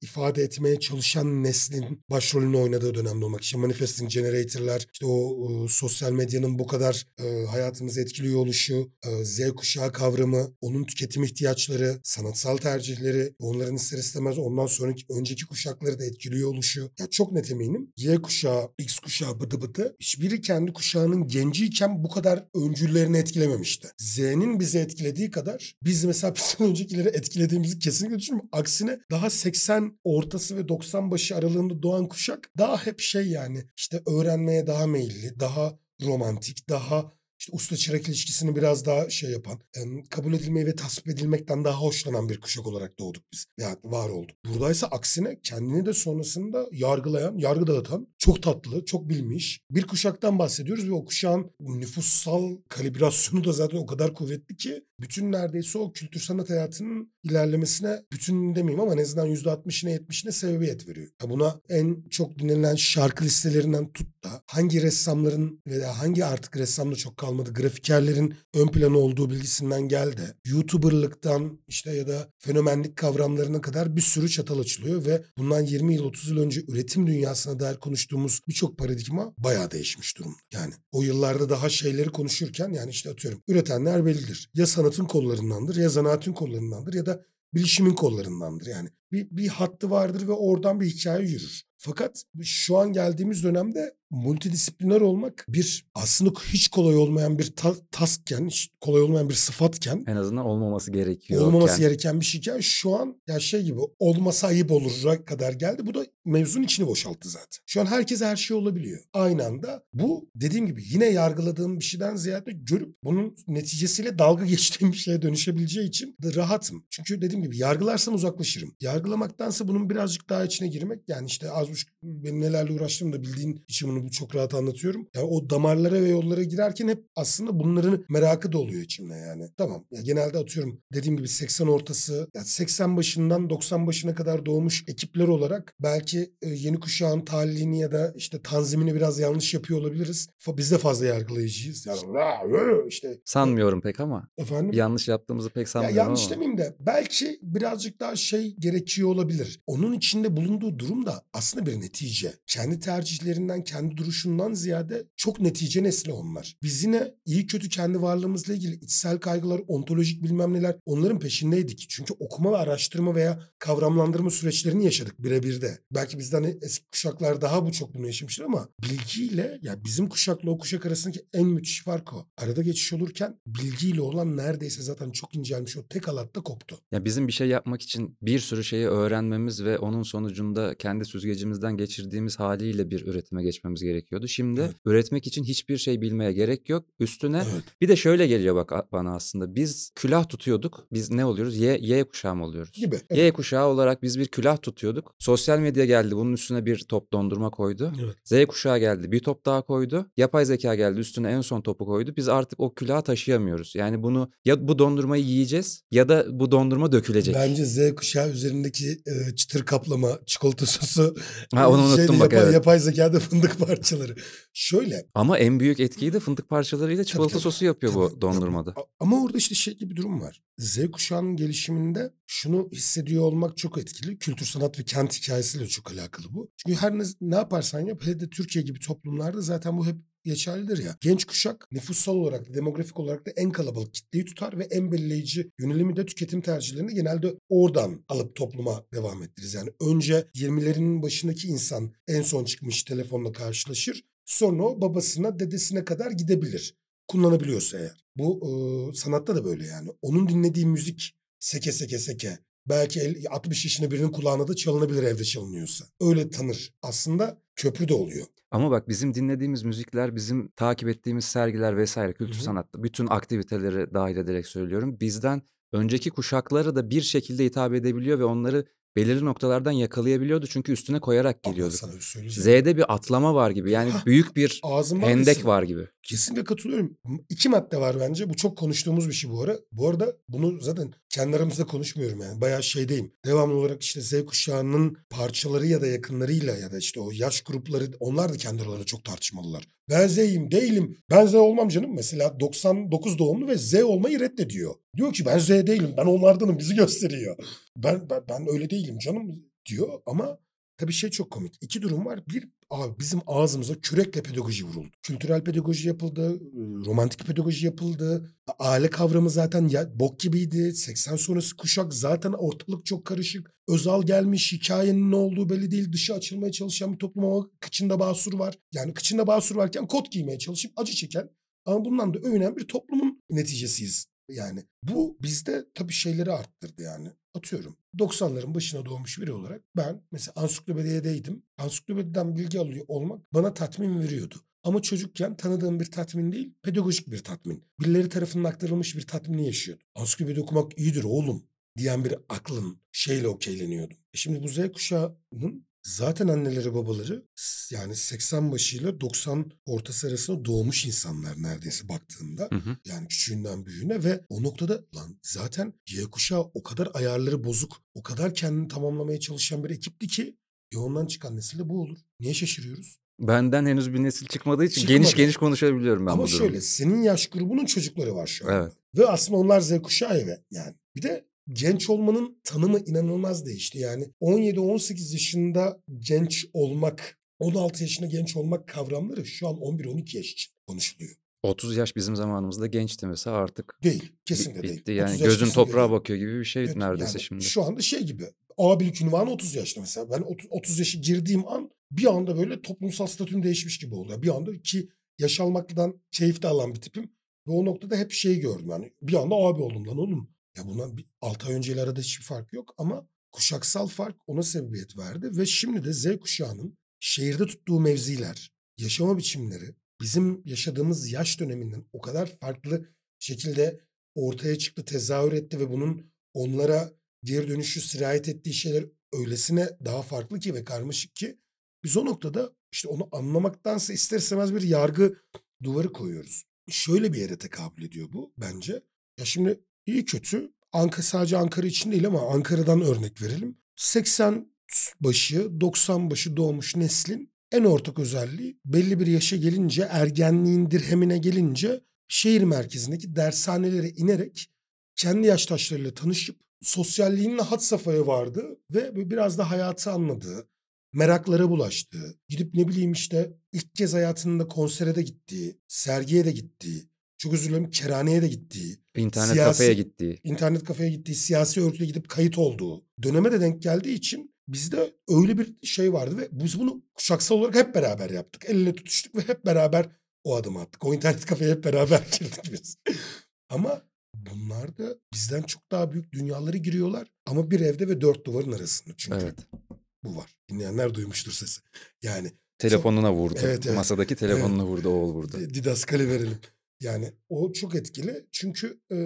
ifade etmeye çalışan neslin başrolünü oynadığı dönemde olmak. İşte manifesting generator'lar, işte o e, sosyal medyanın bu kadar e, hayatımızı etkiliyor oluşu, e, Z kuşağı kavramı, onun tüketim ihtiyaçları, sanatsal tercihleri, onların ister istemez ondan sonraki önceki kuşakları da etkiliyor oluşu. Ya çok net eminim. Y kuşağı, X kuşağı bıdı bıdı hiçbiri kendi kuşağının genciyken bu kadar öncüllerini etkilememişti. Z'nin bizi etkilediği kadar biz mesela bizden öncekileri etkilediğimizi kesinlikle düşünmüyorum. Aksine daha 80 ortası ve 90 başı aralığında doğan kuşak daha hep şey yani işte öğrenmeye daha meyilli, daha romantik, daha işte usta çırak ilişkisini biraz daha şey yapan, kabul edilmeyi ve tasvip edilmekten daha hoşlanan bir kuşak olarak doğduk biz. Yani var olduk. Buradaysa aksine kendini de sonrasında yargılayan, yargı dağıtan, çok tatlı, çok bilmiş bir kuşaktan bahsediyoruz ve o kuşağın nüfussal kalibrasyonu da zaten o kadar kuvvetli ki bütün neredeyse o kültür sanat hayatının ilerlemesine bütün demeyeyim ama en azından %60'ine 70'ine sebebiyet veriyor. Ya buna en çok dinlenen şarkı listelerinden tut da hangi ressamların veya hangi artık ressam da çok kalmadı grafikerlerin ön plana olduğu bilgisinden gel de YouTuber'lıktan işte ya da fenomenlik kavramlarına kadar bir sürü çatal açılıyor ve bundan 20 yıl 30 yıl önce üretim dünyasına dair konuştuğumuz birçok paradigma bayağı değişmiş durumda. Yani o yıllarda daha şeyleri konuşurken yani işte atıyorum üretenler bellidir. Ya sanatın kollarındandır ya zanaatin kollarındandır ya da bilişimin kollarındandır. Yani bir, bir hattı vardır ve oradan bir hikaye yürür. Fakat şu an geldiğimiz dönemde multidisipliner olmak bir aslında hiç kolay olmayan bir ta- taskken, hiç kolay olmayan bir sıfatken En azından olmaması gerekiyor. olmaması gereken bir şeyken şu an ya şey gibi olmasa ayıp olur kadar geldi. Bu da mevzunun içini boşalttı zaten. Şu an herkes her şey olabiliyor. Aynı anda bu dediğim gibi yine yargıladığım bir şeyden ziyade görüp bunun neticesiyle dalga geçtiğim bir şeye dönüşebileceği için de rahatım. Çünkü dediğim gibi yargılarsam uzaklaşırım. Yargılamaktansa bunun birazcık daha içine girmek yani işte az buçuk benim nelerle uğraştığımı da bildiğin için bunu çok rahat anlatıyorum. Yani o damarlara ve yollara girerken hep aslında bunların merakı da oluyor içimde yani. Tamam. Ya genelde atıyorum dediğim gibi 80 ortası, yani 80 başından 90 başına kadar doğmuş ekipler olarak belki e, yeni kuşağın talihini ya da işte tanzimini biraz yanlış yapıyor olabiliriz. Biz de fazla yargılayıcıyız. Yani işte Sanmıyorum pek ama. efendim. Yanlış yaptığımızı pek Ya sanmıyorum yanlış ama. demeyeyim de belki birazcık daha şey gerekiyor olabilir. Onun içinde bulunduğu durum da aslında bir netice. Kendi tercihlerinden, kendi duruşundan ziyade çok netice nesli onlar. Biz yine iyi kötü kendi varlığımızla ilgili içsel kaygılar, ontolojik bilmem neler onların peşindeydik. Çünkü okuma ve araştırma veya kavramlandırma süreçlerini yaşadık birebir de. Belki bizden eski kuşaklar daha bu çok bunu yaşamıştır ama bilgiyle ya bizim kuşakla o kuşak arasındaki en müthiş fark o. Arada geçiş olurken bilgiyle olan neredeyse zaten çok incelmiş o tek halatta koptu. Ya bizim bir şey yapmak için bir sürü şeyi öğrenmemiz ve onun sonucunda kendi süzgecimizden geçirdiğimiz haliyle bir üretime geçmemiz gerekiyordu. Şimdi Evet. üretmek için hiçbir şey bilmeye gerek yok. Üstüne Evet. bir de şöyle geliyor bak bana aslında. Biz külah tutuyorduk. Biz ne oluyoruz? Y, y kuşağı mı oluyoruz? Gibi. Y kuşağı olarak biz bir külah tutuyorduk. Sosyal medya geldi bunun üstüne bir top dondurma koydu. Evet. Z kuşağı geldi bir top daha koydu. Yapay zeka geldi üstüne en son topu koydu. Biz artık o külahı taşıyamıyoruz. Yani bunu ya bu dondurmayı yiyeceğiz ya da bu dondurma dökülecek. Bence Z kuşağı üzerindeki e, çıtır kaplama, çikolata sosu, Ha, onu unuttum şeyde bak, yapay, evet. yapay zekada fındık parçaları. Şöyle. Ama en büyük etkiyi de fındık parçalarıyla çikolata tabii. sosu yapıyor tabii, bu dondurmada. tabii. Ama orada işte şey gibi bir durum var. Z kuşağının gelişiminde şunu hissediyor olmak çok etkili. Kültür, sanat ve kent hikayesiyle çok alakalı bu. Çünkü her ne, ne yaparsan yap hele de Türkiye gibi toplumlarda zaten bu hep geçerlidir ya. Genç kuşak nüfussal olarak, demografik olarak da en kalabalık kitleyi tutar ve en belirleyici yönelimi de tüketim tercihlerini genelde oradan alıp topluma devam ettiririz. Yani önce 20'lerinin başındaki insan en son çıkmış telefonla karşılaşır. Sonra o babasına, dedesine kadar gidebilir. Kullanabiliyorsa eğer. Bu e, sanatta da böyle yani. Onun dinlediği müzik seke seke seke. Belki el- 60 yaşında birinin kulağına da çalınabilir evde çalınıyorsa. Öyle tanır. Aslında köprü de oluyor. Ama bak bizim dinlediğimiz müzikler, bizim takip ettiğimiz sergiler vesaire kültür Hı hı. sanatta bütün aktiviteleri dahil ederek söylüyorum. Bizden önceki kuşaklara da bir şekilde hitap edebiliyor ve onları belirli noktalardan yakalayabiliyordu çünkü üstüne koyarak bir söyleyeceğim. Z'de bir atlama var gibi. Yani büyük bir Ağzım hendek var gibi. Kesinlikle katılıyorum. İki madde var bence. Bu çok konuştuğumuz bir şey bu ara. Bu arada bunu zaten kendi aramızda konuşmuyorum yani. Bayağı şeydeyim. Devamlı olarak işte Z kuşağının parçaları ya da yakınlarıyla ya da işte o yaş grupları onlar da kendi aralarında çok tartışmalılar. Ben Z'yim değilim. Ben Z olmam canım. Mesela 99 doğumlu ve Z olmayı reddediyor. Diyor ki ben Z değilim. Ben onlardanım. Bizi gösteriyor. Ben, ben, ben öyle değilim canım diyor ama Tabii şey çok komik. İki durum var. Bir, abi bizim ağzımıza kürekle pedagoji vuruldu. Kültürel pedagoji yapıldı, romantik pedagoji yapıldı. Aile kavramı zaten ya, bok gibiydi. 80 sonrası kuşak zaten ortalık çok karışık. Özal gelmiş, hikayenin ne olduğu belli değil. Dışı açılmaya çalışan bir toplum ama kıçında basur var. Yani kıçında basur varken kot giymeye çalışıp acı çeken ama bundan da övünen bir toplumun neticesiyiz. Yani bu bizde tabii şeyleri arttırdı yani. Atıyorum 90'ların başına doğmuş biri olarak ben mesela ansiklopediyedeydim. Ansiklopediden bilgi alıyor olmak bana tatmin veriyordu. Ama çocukken tanıdığım bir tatmin değil, pedagojik bir tatmin. Birileri tarafından aktarılmış bir tatmini yaşıyordum. Ansiklopedi okumak iyidir oğlum diyen bir aklın şeyle okeyleniyordum. E şimdi bu Z kuşağının zaten anneleri babaları yani 80 başıyla 90 ortası arasında doğmuş insanlar neredeyse baktığında. Hı hı. Yani küçüğünden büyüğüne ve o noktada lan zaten Y kuşağı o kadar ayarları bozuk, o kadar kendini tamamlamaya çalışan bir ekipti ki e ondan çıkan nesil de bu olur. Niye şaşırıyoruz? Benden henüz bir nesil çıkmadığı için Çıkmadı. geniş geniş konuşabiliyorum ben Ama bu şöyle senin yaş grubunun çocukları var şu anda. Evet. Ve aslında onlar Z kuşağı ya yani. Bir de genç olmanın tanımı inanılmaz değişti. Yani 17-18 yaşında genç olmak, 16 yaşında genç olmak kavramları şu an 11-12 yaş için konuşuluyor. 30 yaş bizim zamanımızda gençti mesela artık Değil. Kesinlikle değil. bitti. Yani 30 yaş gözün toprağa değil. bakıyor gibi bir şey Evet, neredeyse yani şimdi. Şu anda şey gibi. Abilik ünvanı 30 yaşta mesela. Ben 30, 30 yaşı girdiğim an bir anda böyle toplumsal statüm değişmiş gibi oluyor. Bir anda ki yaş almaktan keyif de alan bir tipim. Ve o noktada hep şeyi gördüm yani. Bir anda abi oldum lan oğlum. Ya bundan bir 6 ay önceyle arada hiçbir fark yok ama kuşaksal fark ona sebebiyet verdi. Ve şimdi de Z kuşağının şehirde tuttuğu mevziler, yaşama biçimleri bizim yaşadığımız yaş döneminden o kadar farklı şekilde ortaya çıktı, tezahür etti ve bunun onlara geri dönüşü sirayet ettiği şeyler öylesine daha farklı ki ve karmaşık ki biz o noktada işte onu anlamaktansa ister istemez bir yargı duvarı koyuyoruz. Şöyle bir yere tekabül ediyor bu bence. Ya şimdi iyi kötü Ankara sadece Ankara için değil ama Ankara'dan örnek verelim. 80 başı 90 başı doğmuş neslin en ortak özelliği belli bir yaşa gelince ergenliğin dirhemine gelince şehir merkezindeki dershanelere inerek kendi yaştaşlarıyla tanışıp sosyalliğinin had safhaya vardı ve biraz da hayatı anladığı, meraklara bulaştığı, gidip ne bileyim işte ilk kez hayatında konsere de gittiği, sergiye de gittiği, çok özür dilerim kerhaneye de gittiği, İnternet siyasi- kafeye gittiği. internet kafeye gittiği, siyasi örgüte gidip kayıt olduğu döneme de denk geldiği için bizde öyle bir şey vardı ve biz bunu kuşaksal olarak hep beraber yaptık. El ele tutuştuk ve hep beraber o adımı attık. O internet kafeye hep beraber girdik biz. Ama bunlar da bizden çok daha büyük dünyaları giriyorlar. Ama bir evde ve dört duvarın arasında çünkü Evet. bu var. Dinleyenler duymuştur sesi. Yani Telefonuna vurdu. Evet, evet. Masadaki telefonuna vurdu, oğul vurdu. didaskali verelim. Yani o çok etkili. Çünkü e,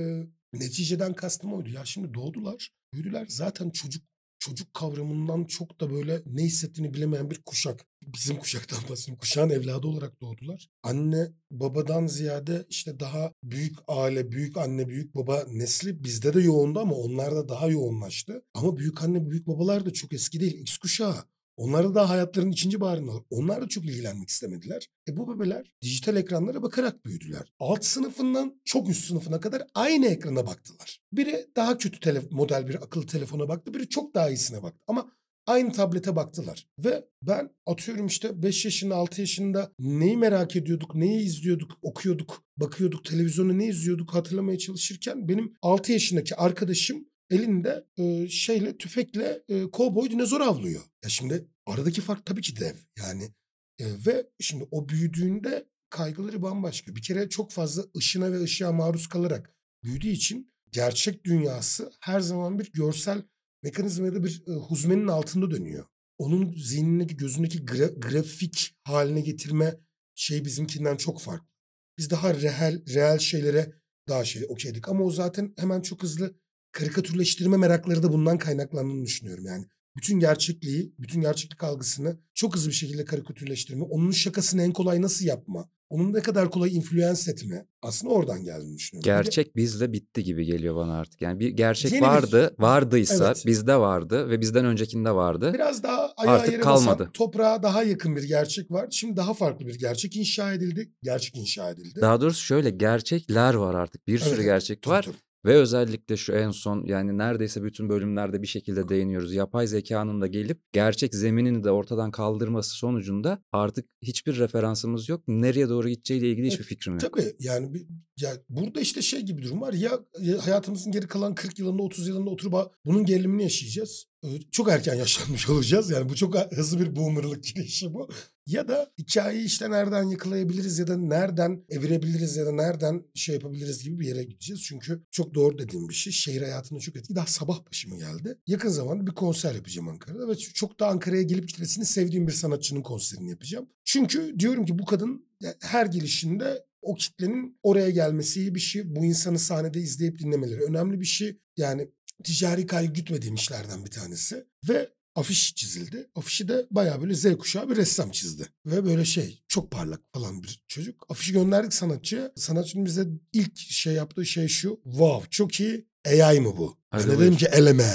neticeden kastım oydu. Ya şimdi doğdular, büyüdüler. Zaten çocuk çocuk kavramından çok da böyle ne hissettiğini bilemeyen bir kuşak. Bizim kuşaktan bahsediyorum. Kuşağın evladı olarak doğdular. Anne babadan ziyade işte daha büyük aile, büyük anne, büyük baba nesli bizde de yoğundu ama onlarda daha yoğunlaştı. Ama büyük anne, büyük babalar da çok eski değil. X kuşağı. Onlar da hayatlarının ikinci baharında. Onlar da çok ilgilenmek istemediler. E bu bebeler dijital ekranlara bakarak büyüdüler. Alt sınıfından çok üst sınıfına kadar aynı ekrana baktılar. Biri daha kötü tele- model bir akıllı telefona baktı, biri çok daha iyisine baktı. Ama aynı tablete baktılar. Ve ben atıyorum işte 5 yaşında 6 yaşında neyi merak ediyorduk, neyi izliyorduk, okuyorduk, bakıyorduk, televizyonda ne izliyorduk hatırlamaya çalışırken benim 6 yaşındaki arkadaşım elinde e, şeyle tüfekle e, kovboy dinozor avlıyor. Ya şimdi aradaki fark tabii ki dev. Yani e, ve şimdi o büyüdüğünde kaygıları bambaşka. Bir kere çok fazla ışına ve ışığa maruz kalarak büyüdüğü için gerçek dünyası her zaman bir görsel mekanizma ya da bir e, huzmenin altında dönüyor. Onun zihnindeki, gözündeki gra- grafik haline getirme şey bizimkinden çok farklı. Biz daha reel, reel şeylere daha şey okeydik. Ama o zaten hemen çok hızlı karikatürleştirme merakları da bundan kaynaklandığını düşünüyorum. Yani bütün gerçekliği, bütün gerçeklik algısını çok hızlı bir şekilde karikatürleştirme, onun şakasını en kolay nasıl yapma, onun ne kadar kolay influence etme aslında oradan geldiğini düşünüyorum. Bir Gerçek bizle bitti gibi geliyor bana artık. Yani bir gerçek Yeni bir- vardı, vardıysa Evet. bizde vardı ve bizden öncekinde vardı. Biraz daha ayağa Artık yere kalmadı. basan, toprağa daha yakın bir gerçek var. Şimdi daha farklı bir gerçek inşa edildi. Gerçek inşa edildi. Daha doğrusu şöyle gerçekler var artık. Bir Evet, sürü gerçek Tabii, var. tabii. Ve özellikle şu en son yani neredeyse bütün bölümlerde bir şekilde değiniyoruz. Yapay zekanın da gelip gerçek zeminini de ortadan kaldırması sonucunda artık hiçbir referansımız yok. Nereye doğru gideceğiyle ilgili hiçbir fikrim yok. Tabii yani bir, ya burada işte şey gibi durum var. Ya, ya hayatımızın geri kalan 40 yılında 30 yılında oturup bunun gerilimini yaşayacağız. Çok erken yaşlanmış olacağız. Yani bu çok hızlı bir boomerlık girişi bu. Ya da hikayeyi işte nereden yakalayabiliriz ya da nereden evirebiliriz ya da nereden şey yapabiliriz gibi bir yere gideceğiz. Çünkü çok doğru dediğim bir şey. Şehir hayatında çok etkili. Daha sabah başıma geldi. Yakın zamanda bir konser yapacağım Ankara'da ve çok da Ankara'ya gelip gitmesini sevdiğim bir sanatçının konserini yapacağım. Çünkü diyorum ki bu kadın her gelişinde o kitlenin oraya gelmesi iyi bir şey. Bu insanı sahnede izleyip dinlemeleri önemli bir şey. Yani ticari kaygı gütmediğim işlerden bir tanesi. Ve afiş çizildi. Afişi de bayağı böyle Z kuşağı bir ressam çizdi. Ve böyle şey çok parlak falan bir çocuk. Afişi gönderdik sanatçıya. Sanatçının bize ilk şey yaptığı şey şu. Wow çok iyi. AI mı bu? Hadi ben de dedim ki eleme.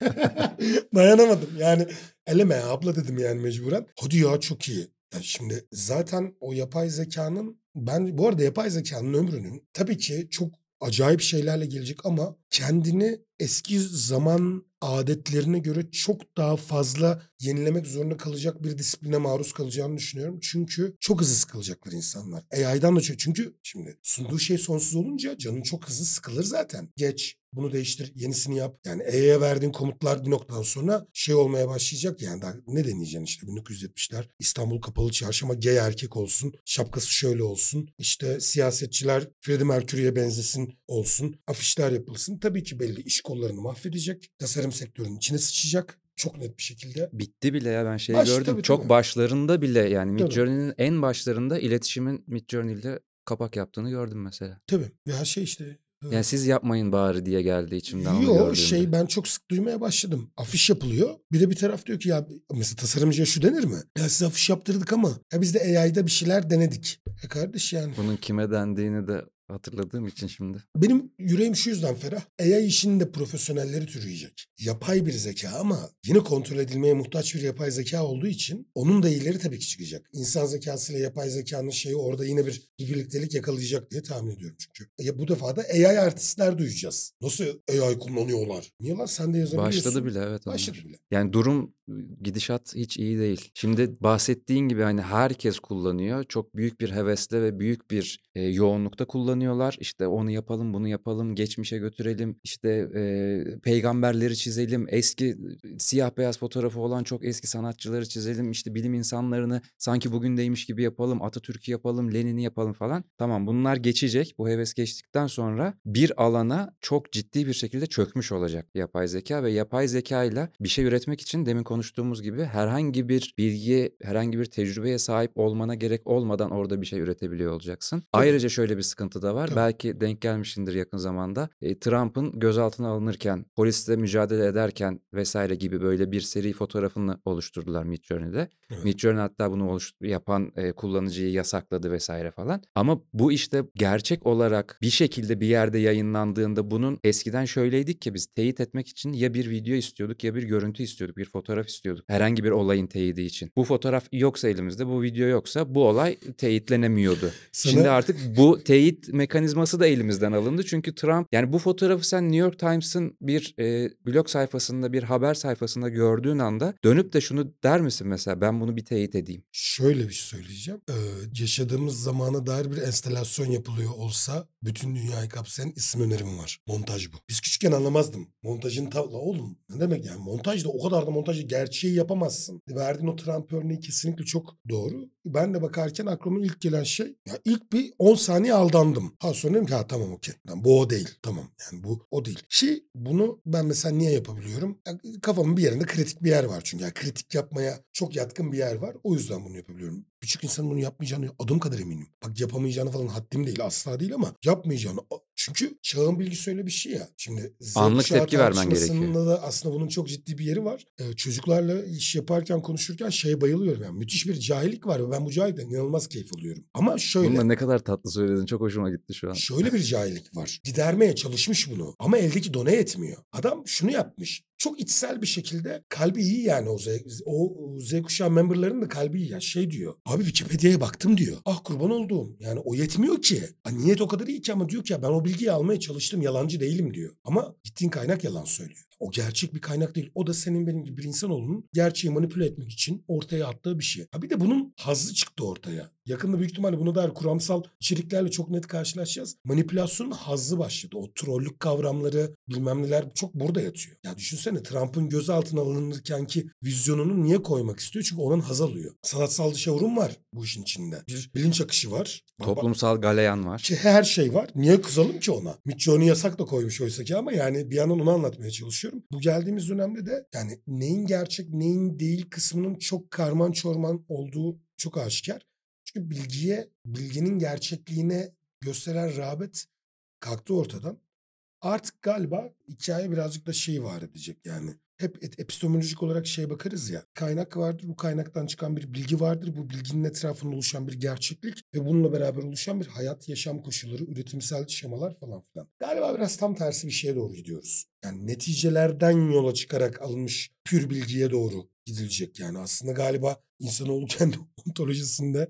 Dayanamadım yani. Eleme abla dedim yani mecburen. Hadi ya çok iyi. Yani şimdi zaten o yapay zekanın ben bu arada yapay zekanın ömrünün tabii ki çok acayip şeylerle gelecek ama kendini eski zaman adetlerine göre çok daha fazla yenilemek zorunda kalacak bir disipline maruz kalacağını düşünüyorum. Çünkü çok hızlı sıkılacaklar insanlar. AI'dan da çok. Çünkü şimdi sunduğu şey sonsuz olunca canın çok hızlı sıkılır zaten. Geç, bunu değiştir, yenisini yap. Yani AI'ye verdiğin komutlar bir noktadan sonra şey olmaya başlayacak. Yani daha ne deneyeceksin işte 1970'ler İstanbul Kapalı Çarşı ama gay erkek olsun, şapkası şöyle olsun. İşte siyasetçiler Freddie Mercury'ye benzesin olsun. Afişler yapılsın. Tabii ki belli iş kollarını mahvedecek. Tasarım sektörünün içine sıçacak. Çok net bir şekilde. Bitti bile ya ben şeyi Baş- gördüm. tabii, Çok tabii. başlarında bile yani. Midjourney'nin en başlarında iletişimin Midjourney ile kapak yaptığını gördüm mesela. Tabii. Ya şey işte. E, Yani siz yapmayın bari diye geldi içimden onu Yo gördüğümde. şey ben çok sık duymaya başladım. Afiş yapılıyor. Bir de bir taraf diyor ki ya mesela tasarımcıya şu denir mi? Ya size afiş yaptırdık ama ya biz de AI'da bir şeyler denedik. E kardeş yani. Bunun kime dendiğini de hatırladığım için şimdi. Benim yüreğim şu yüzden ferah. AI işinin de profesyonelleri türüyecek. Yapay bir zeka ama yine kontrol edilmeye muhtaç bir yapay zeka olduğu için onun da iyileri tabii ki çıkacak. İnsan zekasıyla yapay zekanın şeyi orada yine bir, bir birliktelik yakalayacak diye tahmin ediyorum çünkü. Ya bu defa da AI artistler duyacağız. Nasıl AI kullanıyorlar? Niye lan sen de yazabiliyorsun? Başladı bile evet. onlar. Başladı bile. Yani durum gidişat hiç iyi değil. Şimdi bahsettiğin gibi hani herkes kullanıyor. Çok büyük bir hevesle ve büyük bir e, yoğunlukta kullanıyorlar. İşte onu yapalım, bunu yapalım, geçmişe götürelim. İşte e, peygamberleri çizelim. Eski siyah beyaz fotoğrafı olan çok eski sanatçıları çizelim. İşte bilim insanlarını sanki bugündeymiş gibi yapalım. Atatürk'ü yapalım, Lenin'i yapalım falan. Tamam bunlar geçecek. Bu heves geçtikten sonra bir alana çok ciddi bir şekilde çökmüş olacak yapay zeka ve yapay zeka ile bir şey üretmek için demin konuştuğumuz gibi herhangi bir bilgi, herhangi bir tecrübeye sahip olmana gerek olmadan orada bir şey üretebiliyor olacaksın. Ayrıca şöyle bir sıkıntı da var. Tabii. Belki denk gelmişindir yakın zamanda. E, Trump'ın gözaltına alınırken, polisle mücadele ederken vesaire gibi böyle bir seri fotoğrafını oluşturdular Midjourney'de. Evet. Midjourney hatta bunu oluş- yapan e, kullanıcıyı yasakladı vesaire falan. Ama bu işte gerçek olarak bir şekilde bir yerde yayınlandığında bunun eskiden şöyleydik ki biz teyit etmek için ya bir video istiyorduk ya bir görüntü istiyorduk, bir fotoğraf istiyorduk. Herhangi bir olayın teyidi için. Bu fotoğraf yoksa elimizde, bu video yoksa bu olay teyitlenemiyordu. Sana- Şimdi artık bu teyit mekanizması da elimizden alındı. Çünkü Trump yani bu fotoğrafı sen New York Times'ın bir e, blog sayfasında bir haber sayfasında gördüğün anda dönüp de şunu der misin mesela ben bunu bir teyit edeyim. Şöyle bir şey söyleyeceğim. Ee, yaşadığımız zamana dair bir enstalasyon yapılıyor olsa bütün dünyayı kapsayan isim önerim var. Montaj bu. Biz küçükken anlamazdım. Montajın tavla oğlum ne demek yani montaj da o kadar da montajı gerçeği yapamazsın. Verdiğin o Trump örneği kesinlikle çok doğru. Ben de bakarken aklıma ilk gelen şey ya ilk bir 10 saniye aldandım. Ha sonra dedim ki ha tamam okey. Yani bu o değil. Tamam yani bu o değil. Şey bunu ben mesela niye yapabiliyorum? Ya kafamın bir yerinde kritik bir yer var çünkü. Yani kritik yapmaya çok yatkın bir yer var. O yüzden bunu yapabiliyorum. Küçük insanın bunu yapmayacağını adım kadar eminim. Bak yapamayacağını falan haddim değil asla değil ama yapmayacağını. Çünkü çağın bilgisi öyle bir şey ya. Şimdi Z Anlık tepki vermen gerekiyor. da aslında bunun çok ciddi bir yeri var. Ee, çocuklarla iş yaparken konuşurken şeye bayılıyorum. Yani müthiş bir cahillik var ve ben bu cahillikten inanılmaz keyif alıyorum. Ama şöyle. Bunu da ne kadar tatlı söyledin çok hoşuma gitti şu an. Şöyle bir cahillik var. Gidermeye çalışmış bunu ama eldeki done etmiyor. Adam şunu yapmış. Çok içsel bir şekilde kalbi iyi yani o Z, o Z kuşağı memberların da kalbi iyi. Yani şey diyor. Abi Wikipedia'ya baktım diyor. Ah kurban olduğum. Yani o yetmiyor ki. Ha, niyet o kadar iyi ki ama diyor ki ya ben o bilgiyi almaya çalıştım. Yalancı değilim diyor. Ama gittiğin kaynak yalan söylüyor. O gerçek bir kaynak değil. O da senin benim gibi bir insanoğlunun gerçeği manipüle etmek için ortaya attığı bir şey. Ha bir de bunun hazzı çıktı ortaya. Yakında büyük ihtimalle bunu dair kuramsal içeriklerle çok net karşılaşacağız. Manipülasyonun hazzı başladı. O trollük kavramları bilmem neler çok burada yatıyor. Ya düşünsene Trump'ın gözaltına alınırken ki vizyonunu niye koymak istiyor? Çünkü onun haz alıyor. Sanatsal dışavrum var bu işin içinde. Bir bilinç akışı var. Bak- bak- Toplumsal galeyan var. her şey var. Niye kızalım ki ona? Mitchell'ı yasak da koymuş oysa ki ama yani bir yandan onu anlatmaya çalışıyorum. Bu geldiğimiz dönemde de yani neyin gerçek neyin değil kısmının çok karman çorman olduğu çok aşikar. Çünkü bilgiye, bilginin gerçekliğine gösteren rağbet kalktı ortadan. Artık galiba hikaye birazcık da şey var edecek yani. Hep epistemolojik olarak şeye bakarız ya. Kaynak vardır, bu kaynaktan çıkan bir bilgi vardır. Bu bilginin etrafında oluşan bir gerçeklik ve bununla beraber oluşan bir hayat, yaşam koşulları, üretimsel şemalar falan filan. Galiba biraz tam tersi bir şeye doğru gidiyoruz. Yani neticelerden yola çıkarak alınmış pür bilgiye doğru gidilecek yani. Aslında galiba insanoğlu kendi ontolojisinde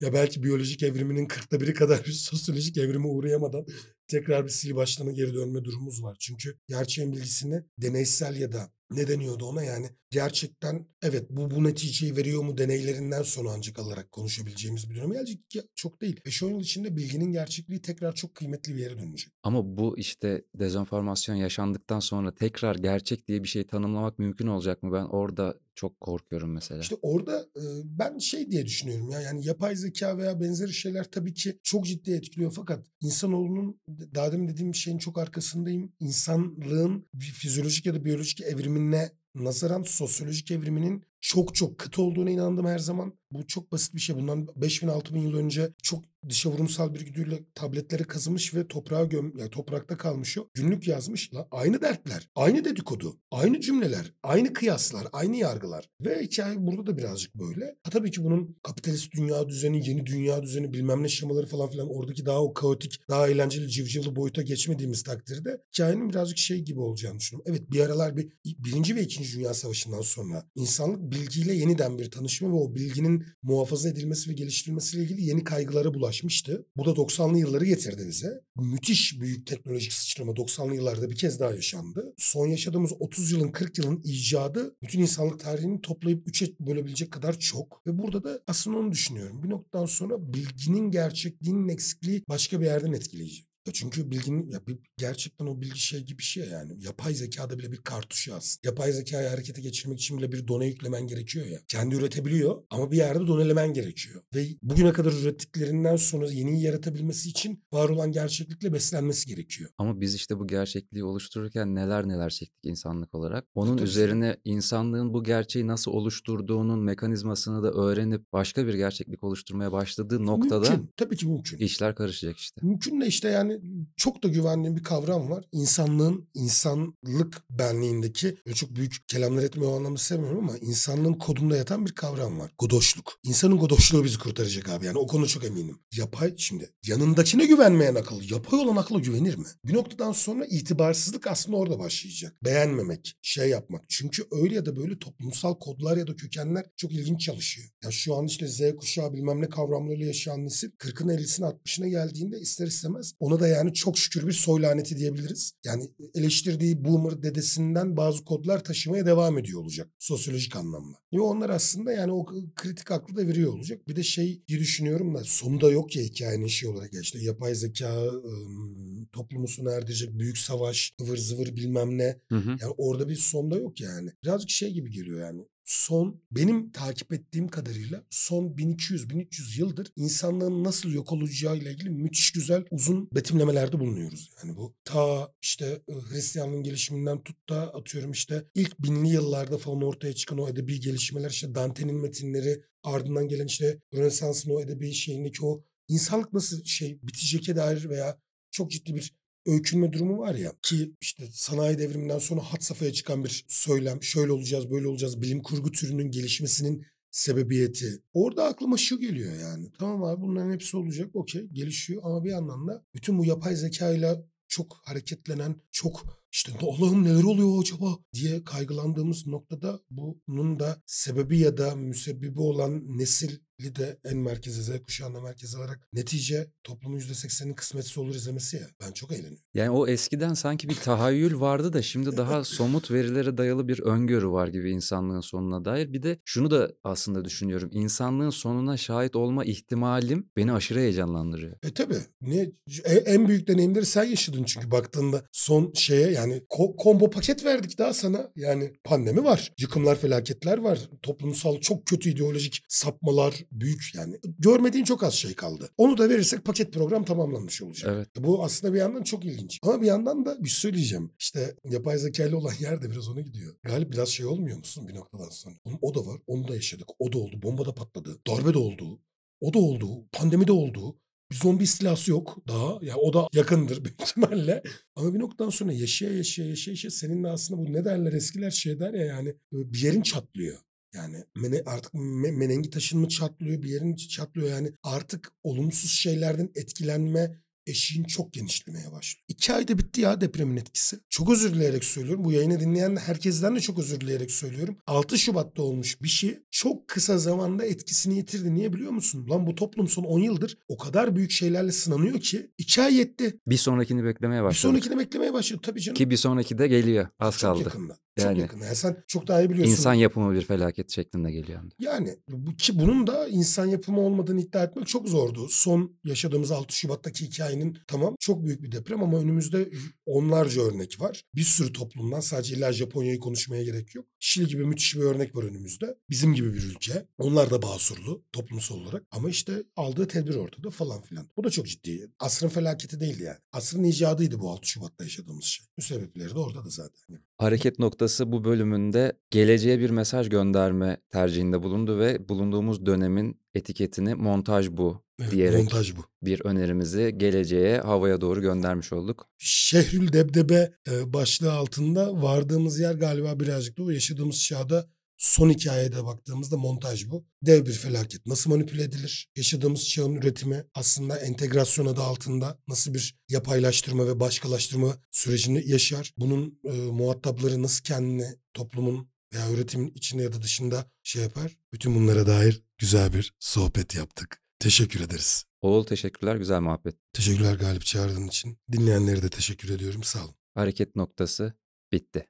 ya belki biyolojik evriminin kırkta biri kadar bir sosyolojik evrime uğrayamadan tekrar bir sil baştana geri dönme durumumuz var. Çünkü gerçeğin bilgisini deneysel ya da ne deniyordu ona? Yani gerçekten evet bu bu neticeyi veriyor mu deneylerinden sonra ancak alarak konuşabileceğimiz bir döneme gelecek ki çok değil. 5-10 yıl içinde bilginin gerçekliği tekrar çok kıymetli bir yere dönecek. Ama bu işte dezenformasyon yaşandıktan sonra tekrar gerçek diye bir şey tanımlamak mümkün olacak mı? Ben orada çok korkuyorum mesela. İşte orada ben şey diye düşünüyorum ya yani yapay zeka veya benzeri şeyler tabii ki çok ciddi etkiliyor fakat insanoğlunun daha demin dediğim şeyin çok arkasındayım. İnsanlığın fizyolojik ya da biyolojik evrimine nazaran sosyolojik evriminin çok çok kıt olduğuna inandım her zaman. Bu çok basit bir şey. Bundan 5000-6000 yıl önce çok dışa vurumsal bir güdüyle tabletlere kazımış ve toprağa göm, yani toprakta kalmış o. Günlük yazmış. La, aynı dertler, aynı dedikodu, aynı cümleler, aynı kıyaslar, aynı yargılar. Ve hikaye burada da birazcık böyle. Ha tabii ki bunun kapitalist dünya düzeni, yeni dünya düzeni bilmem ne şemaları falan filan oradaki daha o kaotik, daha eğlenceli civcivli boyuta geçmediğimiz takdirde hikayenin birazcık şey gibi olacağını düşünüyorum. Evet bir aralar bir birinci ve ikinci dünya savaşından sonra insanlık bilgiyle yeniden bir tanışma ve o bilginin muhafaza edilmesi ve geliştirilmesiyle ilgili yeni kaygılara bulaşmıştı. Bu da 90'lı yılları getirdi bize. Müthiş büyük teknolojik sıçrama 90'lı yıllarda bir kez daha yaşandı. Son yaşadığımız 30 yılın 40 yılın icadı bütün insanlık tarihini toplayıp 3'e bölebilecek kadar çok. Ve burada da aslında onu düşünüyorum. Bir noktadan sonra bilginin gerçekliğinin eksikliği başka bir yerden etkileyecek. Ya çünkü bilginin ya bir, gerçekten o bilgi şey gibi bir şey yani. Yapay zekada bile bir kartuş yaz. Yapay zekayı harekete geçirmek için bile bir done yüklemen gerekiyor ya. Kendi üretebiliyor ama bir yerde donelemen gerekiyor. Ve bugüne kadar ürettiklerinden sonra yeniyi yaratabilmesi için var olan gerçeklikle beslenmesi gerekiyor. Ama biz işte bu gerçekliği oluştururken neler neler çektik insanlık olarak. Onun Tabii üzerine insanlığın bu gerçeği nasıl oluşturduğunun mekanizmasını da öğrenip başka bir gerçeklik oluşturmaya başladığı noktada Mümkün. Tabii ki mümkün. işler karışacak işte. Mümkün de işte yani çok da güvendiğim bir kavram var. İnsanlığın, insanlık benliğindeki çok büyük kelamlar etmeyi o anlamda sevmiyorum ama insanlığın kodunda yatan bir kavram var. Godoşluk. İnsanın godoşluğu bizi kurtaracak abi. Yani o konuda çok eminim. Yapay şimdi yanındakine güvenmeyen akıl, yapay olan akla güvenir mi? Bir noktadan sonra itibarsızlık aslında orada başlayacak. Beğenmemek, şey yapmak. Çünkü öyle ya da böyle toplumsal kodlar ya da kökenler çok ilginç çalışıyor. Ya şu an işte Z kuşağı bilmem ne kavramlarıyla yaşayan nesil 40'ın 50'sine 60'ına geldiğinde ister istemez ona da yani çok şükür bir soy laneti diyebiliriz. Yani eleştirdiği boomer dedesinden bazı kodlar taşımaya devam ediyor olacak sosyolojik anlamda. Ve onlar aslında yani o kritik aklı da veriyor olacak. Bir de şey diye düşünüyorum da sonunda yok ya hikayenin şey olarak ya işte yapay zeka ım, toplumu sona erdirecek büyük savaş ıvır zıvır bilmem ne. Hı hı. Yani orada bir sonda yok yani. Birazcık şey gibi geliyor yani. Son benim takip ettiğim kadarıyla son 1200-1300 yıldır insanlığın nasıl yok olacağıyla ilgili müthiş güzel uzun betimlemelerde bulunuyoruz. Yani bu ta işte Hristiyanlığın gelişiminden tut da atıyorum işte ilk binli yıllarda falan ortaya çıkan o edebi gelişmeler işte Dante'nin metinleri ardından gelen işte Rönesans'ın o edebi şeyindeki o insanlık nasıl şey biteceke dair veya çok ciddi bir öykünme durumu var ya ki işte sanayi devriminden sonra hat safhaya çıkan bir söylem şöyle olacağız böyle olacağız bilim kurgu türünün gelişmesinin sebebiyeti. Orada aklıma şu geliyor yani. Tamam abi bunların hepsi olacak okey gelişiyor ama bir yandan da bütün bu yapay zekayla çok hareketlenen çok işte Allah'ım neler oluyor acaba diye kaygılandığımız noktada bunun da sebebi ya da müsebbibi olan nesili de en merkeze Z kuşağında merkez alarak netice toplumun %80'inin kısmetsi olur izlemesi ya. Ben çok eğleniyorum. Yani o eskiden sanki bir tahayyül vardı da şimdi daha somut verilere dayalı bir öngörü var gibi insanlığın sonuna dair. Bir de şunu da aslında düşünüyorum. İnsanlığın sonuna şahit olma ihtimalim beni aşırı heyecanlandırıyor. E tabi. Niye? E- En büyük deneyimleri sen yaşadın çünkü baktığında son şeye yani ko- combo paket verdik daha sana. Yani pandemi var. Yıkımlar, felaketler var. Toplumsal çok kötü ideolojik sapmalar büyük yani. Görmediğin çok az şey kaldı. Onu da verirsek paket program tamamlanmış olacak. Evet. Bu aslında bir yandan çok ilginç. Ama bir yandan da bir şey söyleyeceğim. İşte yapay zekayla olan yer de biraz ona gidiyor. Galip biraz şey olmuyor musun bir noktadan sonra? Oğlum o da var. Onu da yaşadık. O da oldu. Bomba da patladı. Darbe de oldu. O da oldu. Pandemi de oldu. Bir zombi istilası yok daha. Ya o da yakındır büyük ihtimalle. Ama bir noktadan sonra yaşaya yaşaya yaşaya yaşaya senin de aslında bu ne derler eskiler şey der ya yani bir yerin çatlıyor. Yani mene, artık me, menengi taşın mı çatlıyor bir yerin çatlıyor yani artık olumsuz şeylerden etkilenme eşiğin çok genişlemeye başlıyor. İki ayda bitti ya depremin etkisi. Çok özür dileyerek söylüyorum. Bu yayını dinleyen herkesten de çok özür dileyerek söylüyorum. 6 Şubat'ta olmuş bir şey çok kısa zamanda etkisini yitirdi. Niye biliyor musun? Lan bu toplum son 10 yıldır o kadar büyük şeylerle sınanıyor ki 2 ay yetti. Bir sonrakini beklemeye Bir başladık. sonrakini beklemeye başladı tabii canım. Ki bir sonraki de geliyor. Az çok kaldı. yakında. Çok Yani. yakında. Yani sen çok daha iyi biliyorsun. İnsan yapımı bir felaket şeklinde geliyor. Yani bu, ki bunun da insan yapımı olmadığını iddia etmek çok zordu. Son yaşadığımız 6 Şubat'taki hikayenin tamam çok büyük bir deprem ama önümüzde onlarca örnek var. Bir sürü toplumdan sadece illa Japonya'yı konuşmaya gerek yok. Şili gibi müthiş bir örnek var önümüzde. Bizim gibi bir ülke. Onlar da basurlu toplumsal olarak. Ama işte aldığı tedbir ortada falan filan. Bu da çok ciddi. Asrın felaketi değil yani. Asrın icadıydı bu 6 Şubat'ta yaşadığımız şey. Müsebbipleri de orada da zaten. Hareket noktası bu bölümünde geleceğe bir mesaj gönderme tercihinde bulundu ve bulunduğumuz dönemin etiketini montaj bu Evet, diyerek montaj bu. bir önerimizi geleceğe havaya doğru göndermiş olduk. Şehrül Debdebe e, başlığı altında vardığımız yer galiba birazcık da o yaşadığımız çağda son hikayede baktığımızda montaj bu. Dev bir felaket. Nasıl manipüle edilir? Yaşadığımız çağın üretimi aslında entegrasyon adı altında nasıl bir yapaylaştırma ve başkalaştırma sürecini yaşar? Bunun e, muhatapları nasıl kendini toplumun veya üretimin içinde ya da dışında şey yapar? Bütün bunlara dair güzel bir sohbet yaptık. Teşekkür ederiz. Oğul teşekkürler güzel muhabbet. Teşekkürler Galip çağırdığın için. Dinleyenlere de teşekkür ediyorum. Sağ olun. Hareket noktası bitti.